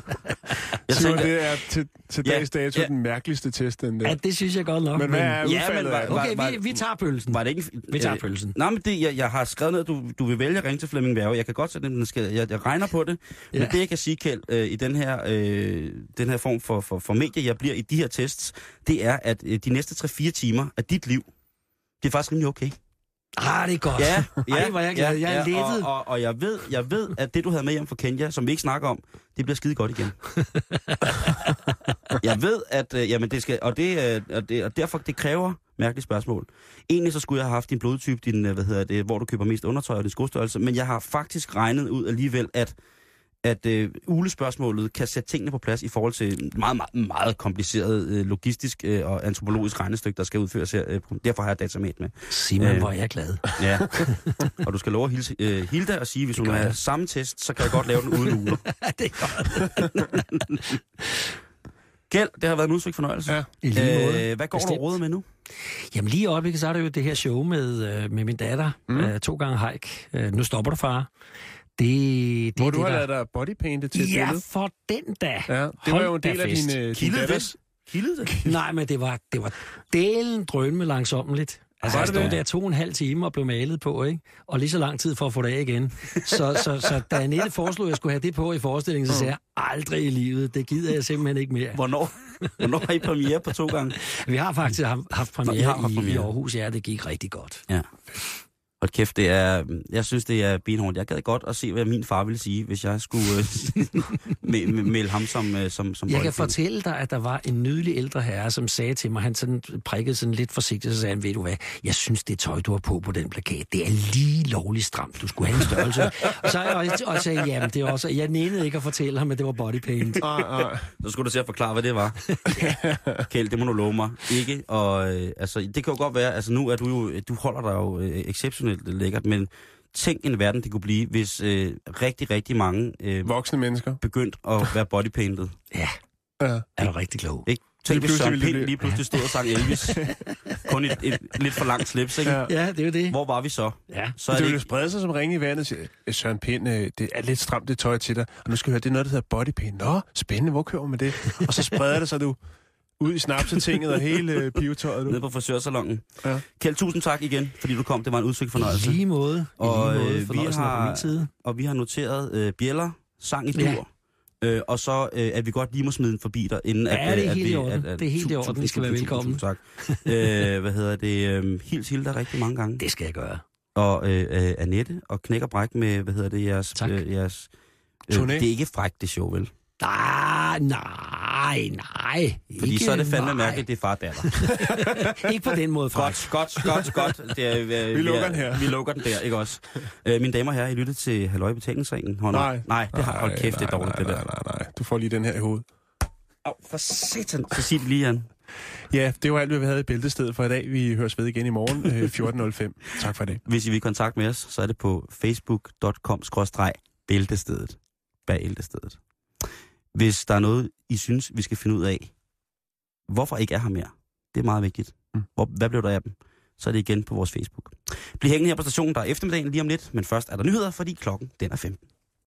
Jeg
Så
tænker,
det er til, til
Ja,
dags dato
ja.
den mærkeligste test, den der.
Ja, det synes jeg godt nok.
Men hvad er
Ja, men var- var-
Okay,
var-
vi, vi tager pølsen.
Var det ikke...
Vi tager
øh,
pølsen.
Nej, men det, jeg, jeg har skrevet ned, at du, du vil vælge at ringe til Flemming Værge. Jeg kan godt sætte den skal, jeg, jeg regner på det. Ja.
Ja.
Men det, jeg kan sige, Kjeld, øh, i den her, øh, den her form for, for, for medie, jeg bliver i de her tests, det er, at øh, de næste 3-4 timer af dit liv, det er faktisk rimelig okay.
Ah, det er godt.
Ja, ja,
Ej, er jeg glad. Jeg er lettet.
Og, og, og jeg, ved, jeg ved, at det, du havde med hjem fra Kenya, som vi ikke snakker om, det bliver skide godt igen. jeg ved, at øh, jamen det skal, og, det, øh, og, det, og derfor det kræver mærkeligt spørgsmål. Egentlig så skulle jeg have haft din blodtype, din, øh, hvad hedder det, hvor du køber mest undertøj og din skostørrelse, men jeg har faktisk regnet ud alligevel, at at øh, ulespørgsmålet kan sætte tingene på plads i forhold til meget, meget, meget kompliceret øh, logistisk øh, og antropologisk regnestykke, der skal udføres her. Øh, derfor har jeg datamet med.
Simon,
Øh.
hvor er jeg glad.
Ja. og du skal love at hilse øh, Hilda og sige, hvis hun
gør
har samme test, så kan jeg godt lave den uden uler.
det er godt.
Gæld, det har været en udsvigt fornøjelse.
Ja.
I lige måde.
Øh, hvad går du
Bestemt.
og råder med nu?
Jamen lige i øjeblikket, så er der jo det her show med, øh, med min datter. Mm. Øh, to gange hike. Øh, nu stopper du, far. Det, det
Hvor
er
du
det,
har
der...
lavet dig bodypainted til
Ja,
billede.
for den da.
Ja, det var
Hold
jo en del af
fest.
din, øh, din
Kildede
datters...
det? Kildede det?
Nej, men det var, det var delen drømme langsommeligt. Altså,
Var
jeg
det
stod
det?
der to og en halv time og blev malet på, ikke? Og lige så lang tid for at få det af igen. Så, så, så da Annette foreslog, at jeg skulle have det på i forestillingen, så sagde jeg, aldrig i livet, det gider jeg simpelthen ikke mere.
Hvornår? Hvornår har I premiere på to gange?
Vi har faktisk haft,
I
premiere,
har haft
i,
premiere.
i Aarhus, ja, det gik rigtig godt.
Ja. Hold kæft, det er, jeg synes, det er benhårdt. Jeg gad godt at se, hvad min far ville sige, hvis jeg skulle øh, me- me- melde ham som, øh, som, som
Jeg kan fortælle dig, at der var en nydelig ældre herre, som sagde til mig, han sådan prikkede sådan lidt forsigtigt, så sagde han, ved du hvad, jeg synes, det tøj, du har på på den plakat, det er lige lovligt stramt. Du skulle have en størrelse. og så og, og sagde, jamen det er også, jeg nænede ikke at fortælle ham, at det var bodypaint.
Nej, nej.
Så skulle du til at forklare, hvad det var. Kjeld, det må du love mig. Ikke? Og, øh, altså, det kan jo godt være, altså nu er du jo, du holder dig jo øh, exceptionelt lækkert, men tænk en verden, det kunne blive, hvis øh, rigtig, rigtig mange øh,
Voksne mennesker.
begyndt at være bodypainted.
Ja,
Ja.
er du rigtig klog.
Ikke? Tænk, hvis Søren
ville det
Pind
blive-
lige pludselig stod og sang Elvis. Kun et, et, lidt for langt slips, ikke?
Ja.
Ja, det er jo det.
Hvor var vi så?
Ja.
Så
Det
er det
vil jo
ikke...
sprede sig som ringe i vandet. og sige, "Øh, Søren Pind, øh, det er lidt stramt det tøj til dig. Og nu skal vi høre, det er noget, der hedder bodypaint. Nå, spændende, hvor køber man det? Og så spreder det sig du ud i snapsetinget og hele øh, pivetøjet.
Nede
Du.
på frisørsalongen.
Ja.
Kjeld, tusind tak igen, fordi du kom. Det var en udsigt fornøjelse.
I lige måde. I
Og,
lige måde.
øh, vi har-
min side.
Og vi har noteret øh, bjæller, sang i dur.
Ja.
Øh, og så øh, at vi godt lige må smide den forbi dig, inden
Ja,
at...
det er
at
helt
vi,
i orden.
At, at,
Det er helt i orden. I skal være velkommen.
Tusind tak. øh, hvad hedder det? Øh, hils Hilda rigtig mange gange.
Det skal jeg gøre.
Og øh, øh, Annette og Knæk og Bræk med, hvad hedder det, jeres...
Tak.
Øh, jeres øh,
Turné.
det er ikke frækt, det show, vel?
Nej, nej, nej.
Fordi
ikke,
så er det fandme
nej.
mærkeligt, det er far datter.
Ikke på den måde, Frank.
Godt, godt, godt, godt. Det er, øh,
Vi lukker
er-
den her.
Vi lukker den der, ikke også? Øh, mine damer og herrer, I lyttede til Halløj Betalingsringen. Hold
Nej.
Nej, det har hold kæft, det er dårligt, det
nej,
der.
Nej, nej, nej. Du får lige den her i hovedet.
Au, for satan. Så sig det lige, Jan.
Ja, det var alt, hvad vi havde i bæltestedet for i dag. Vi høres ved igen i morgen øh, 14.05. Tak for det.
Hvis I vil kontakt med os, så er det på facebook.com-bæltestedet. Bæltestedet. Hvis der er noget, I synes, vi skal finde ud af, hvorfor ikke er her mere, det er meget vigtigt.
Mm.
Hvor, hvad blev der af dem? Så er det igen på vores Facebook. Bliv hængende her på stationen, der er eftermiddagen lige om lidt, men først er der nyheder, fordi klokken den er 15.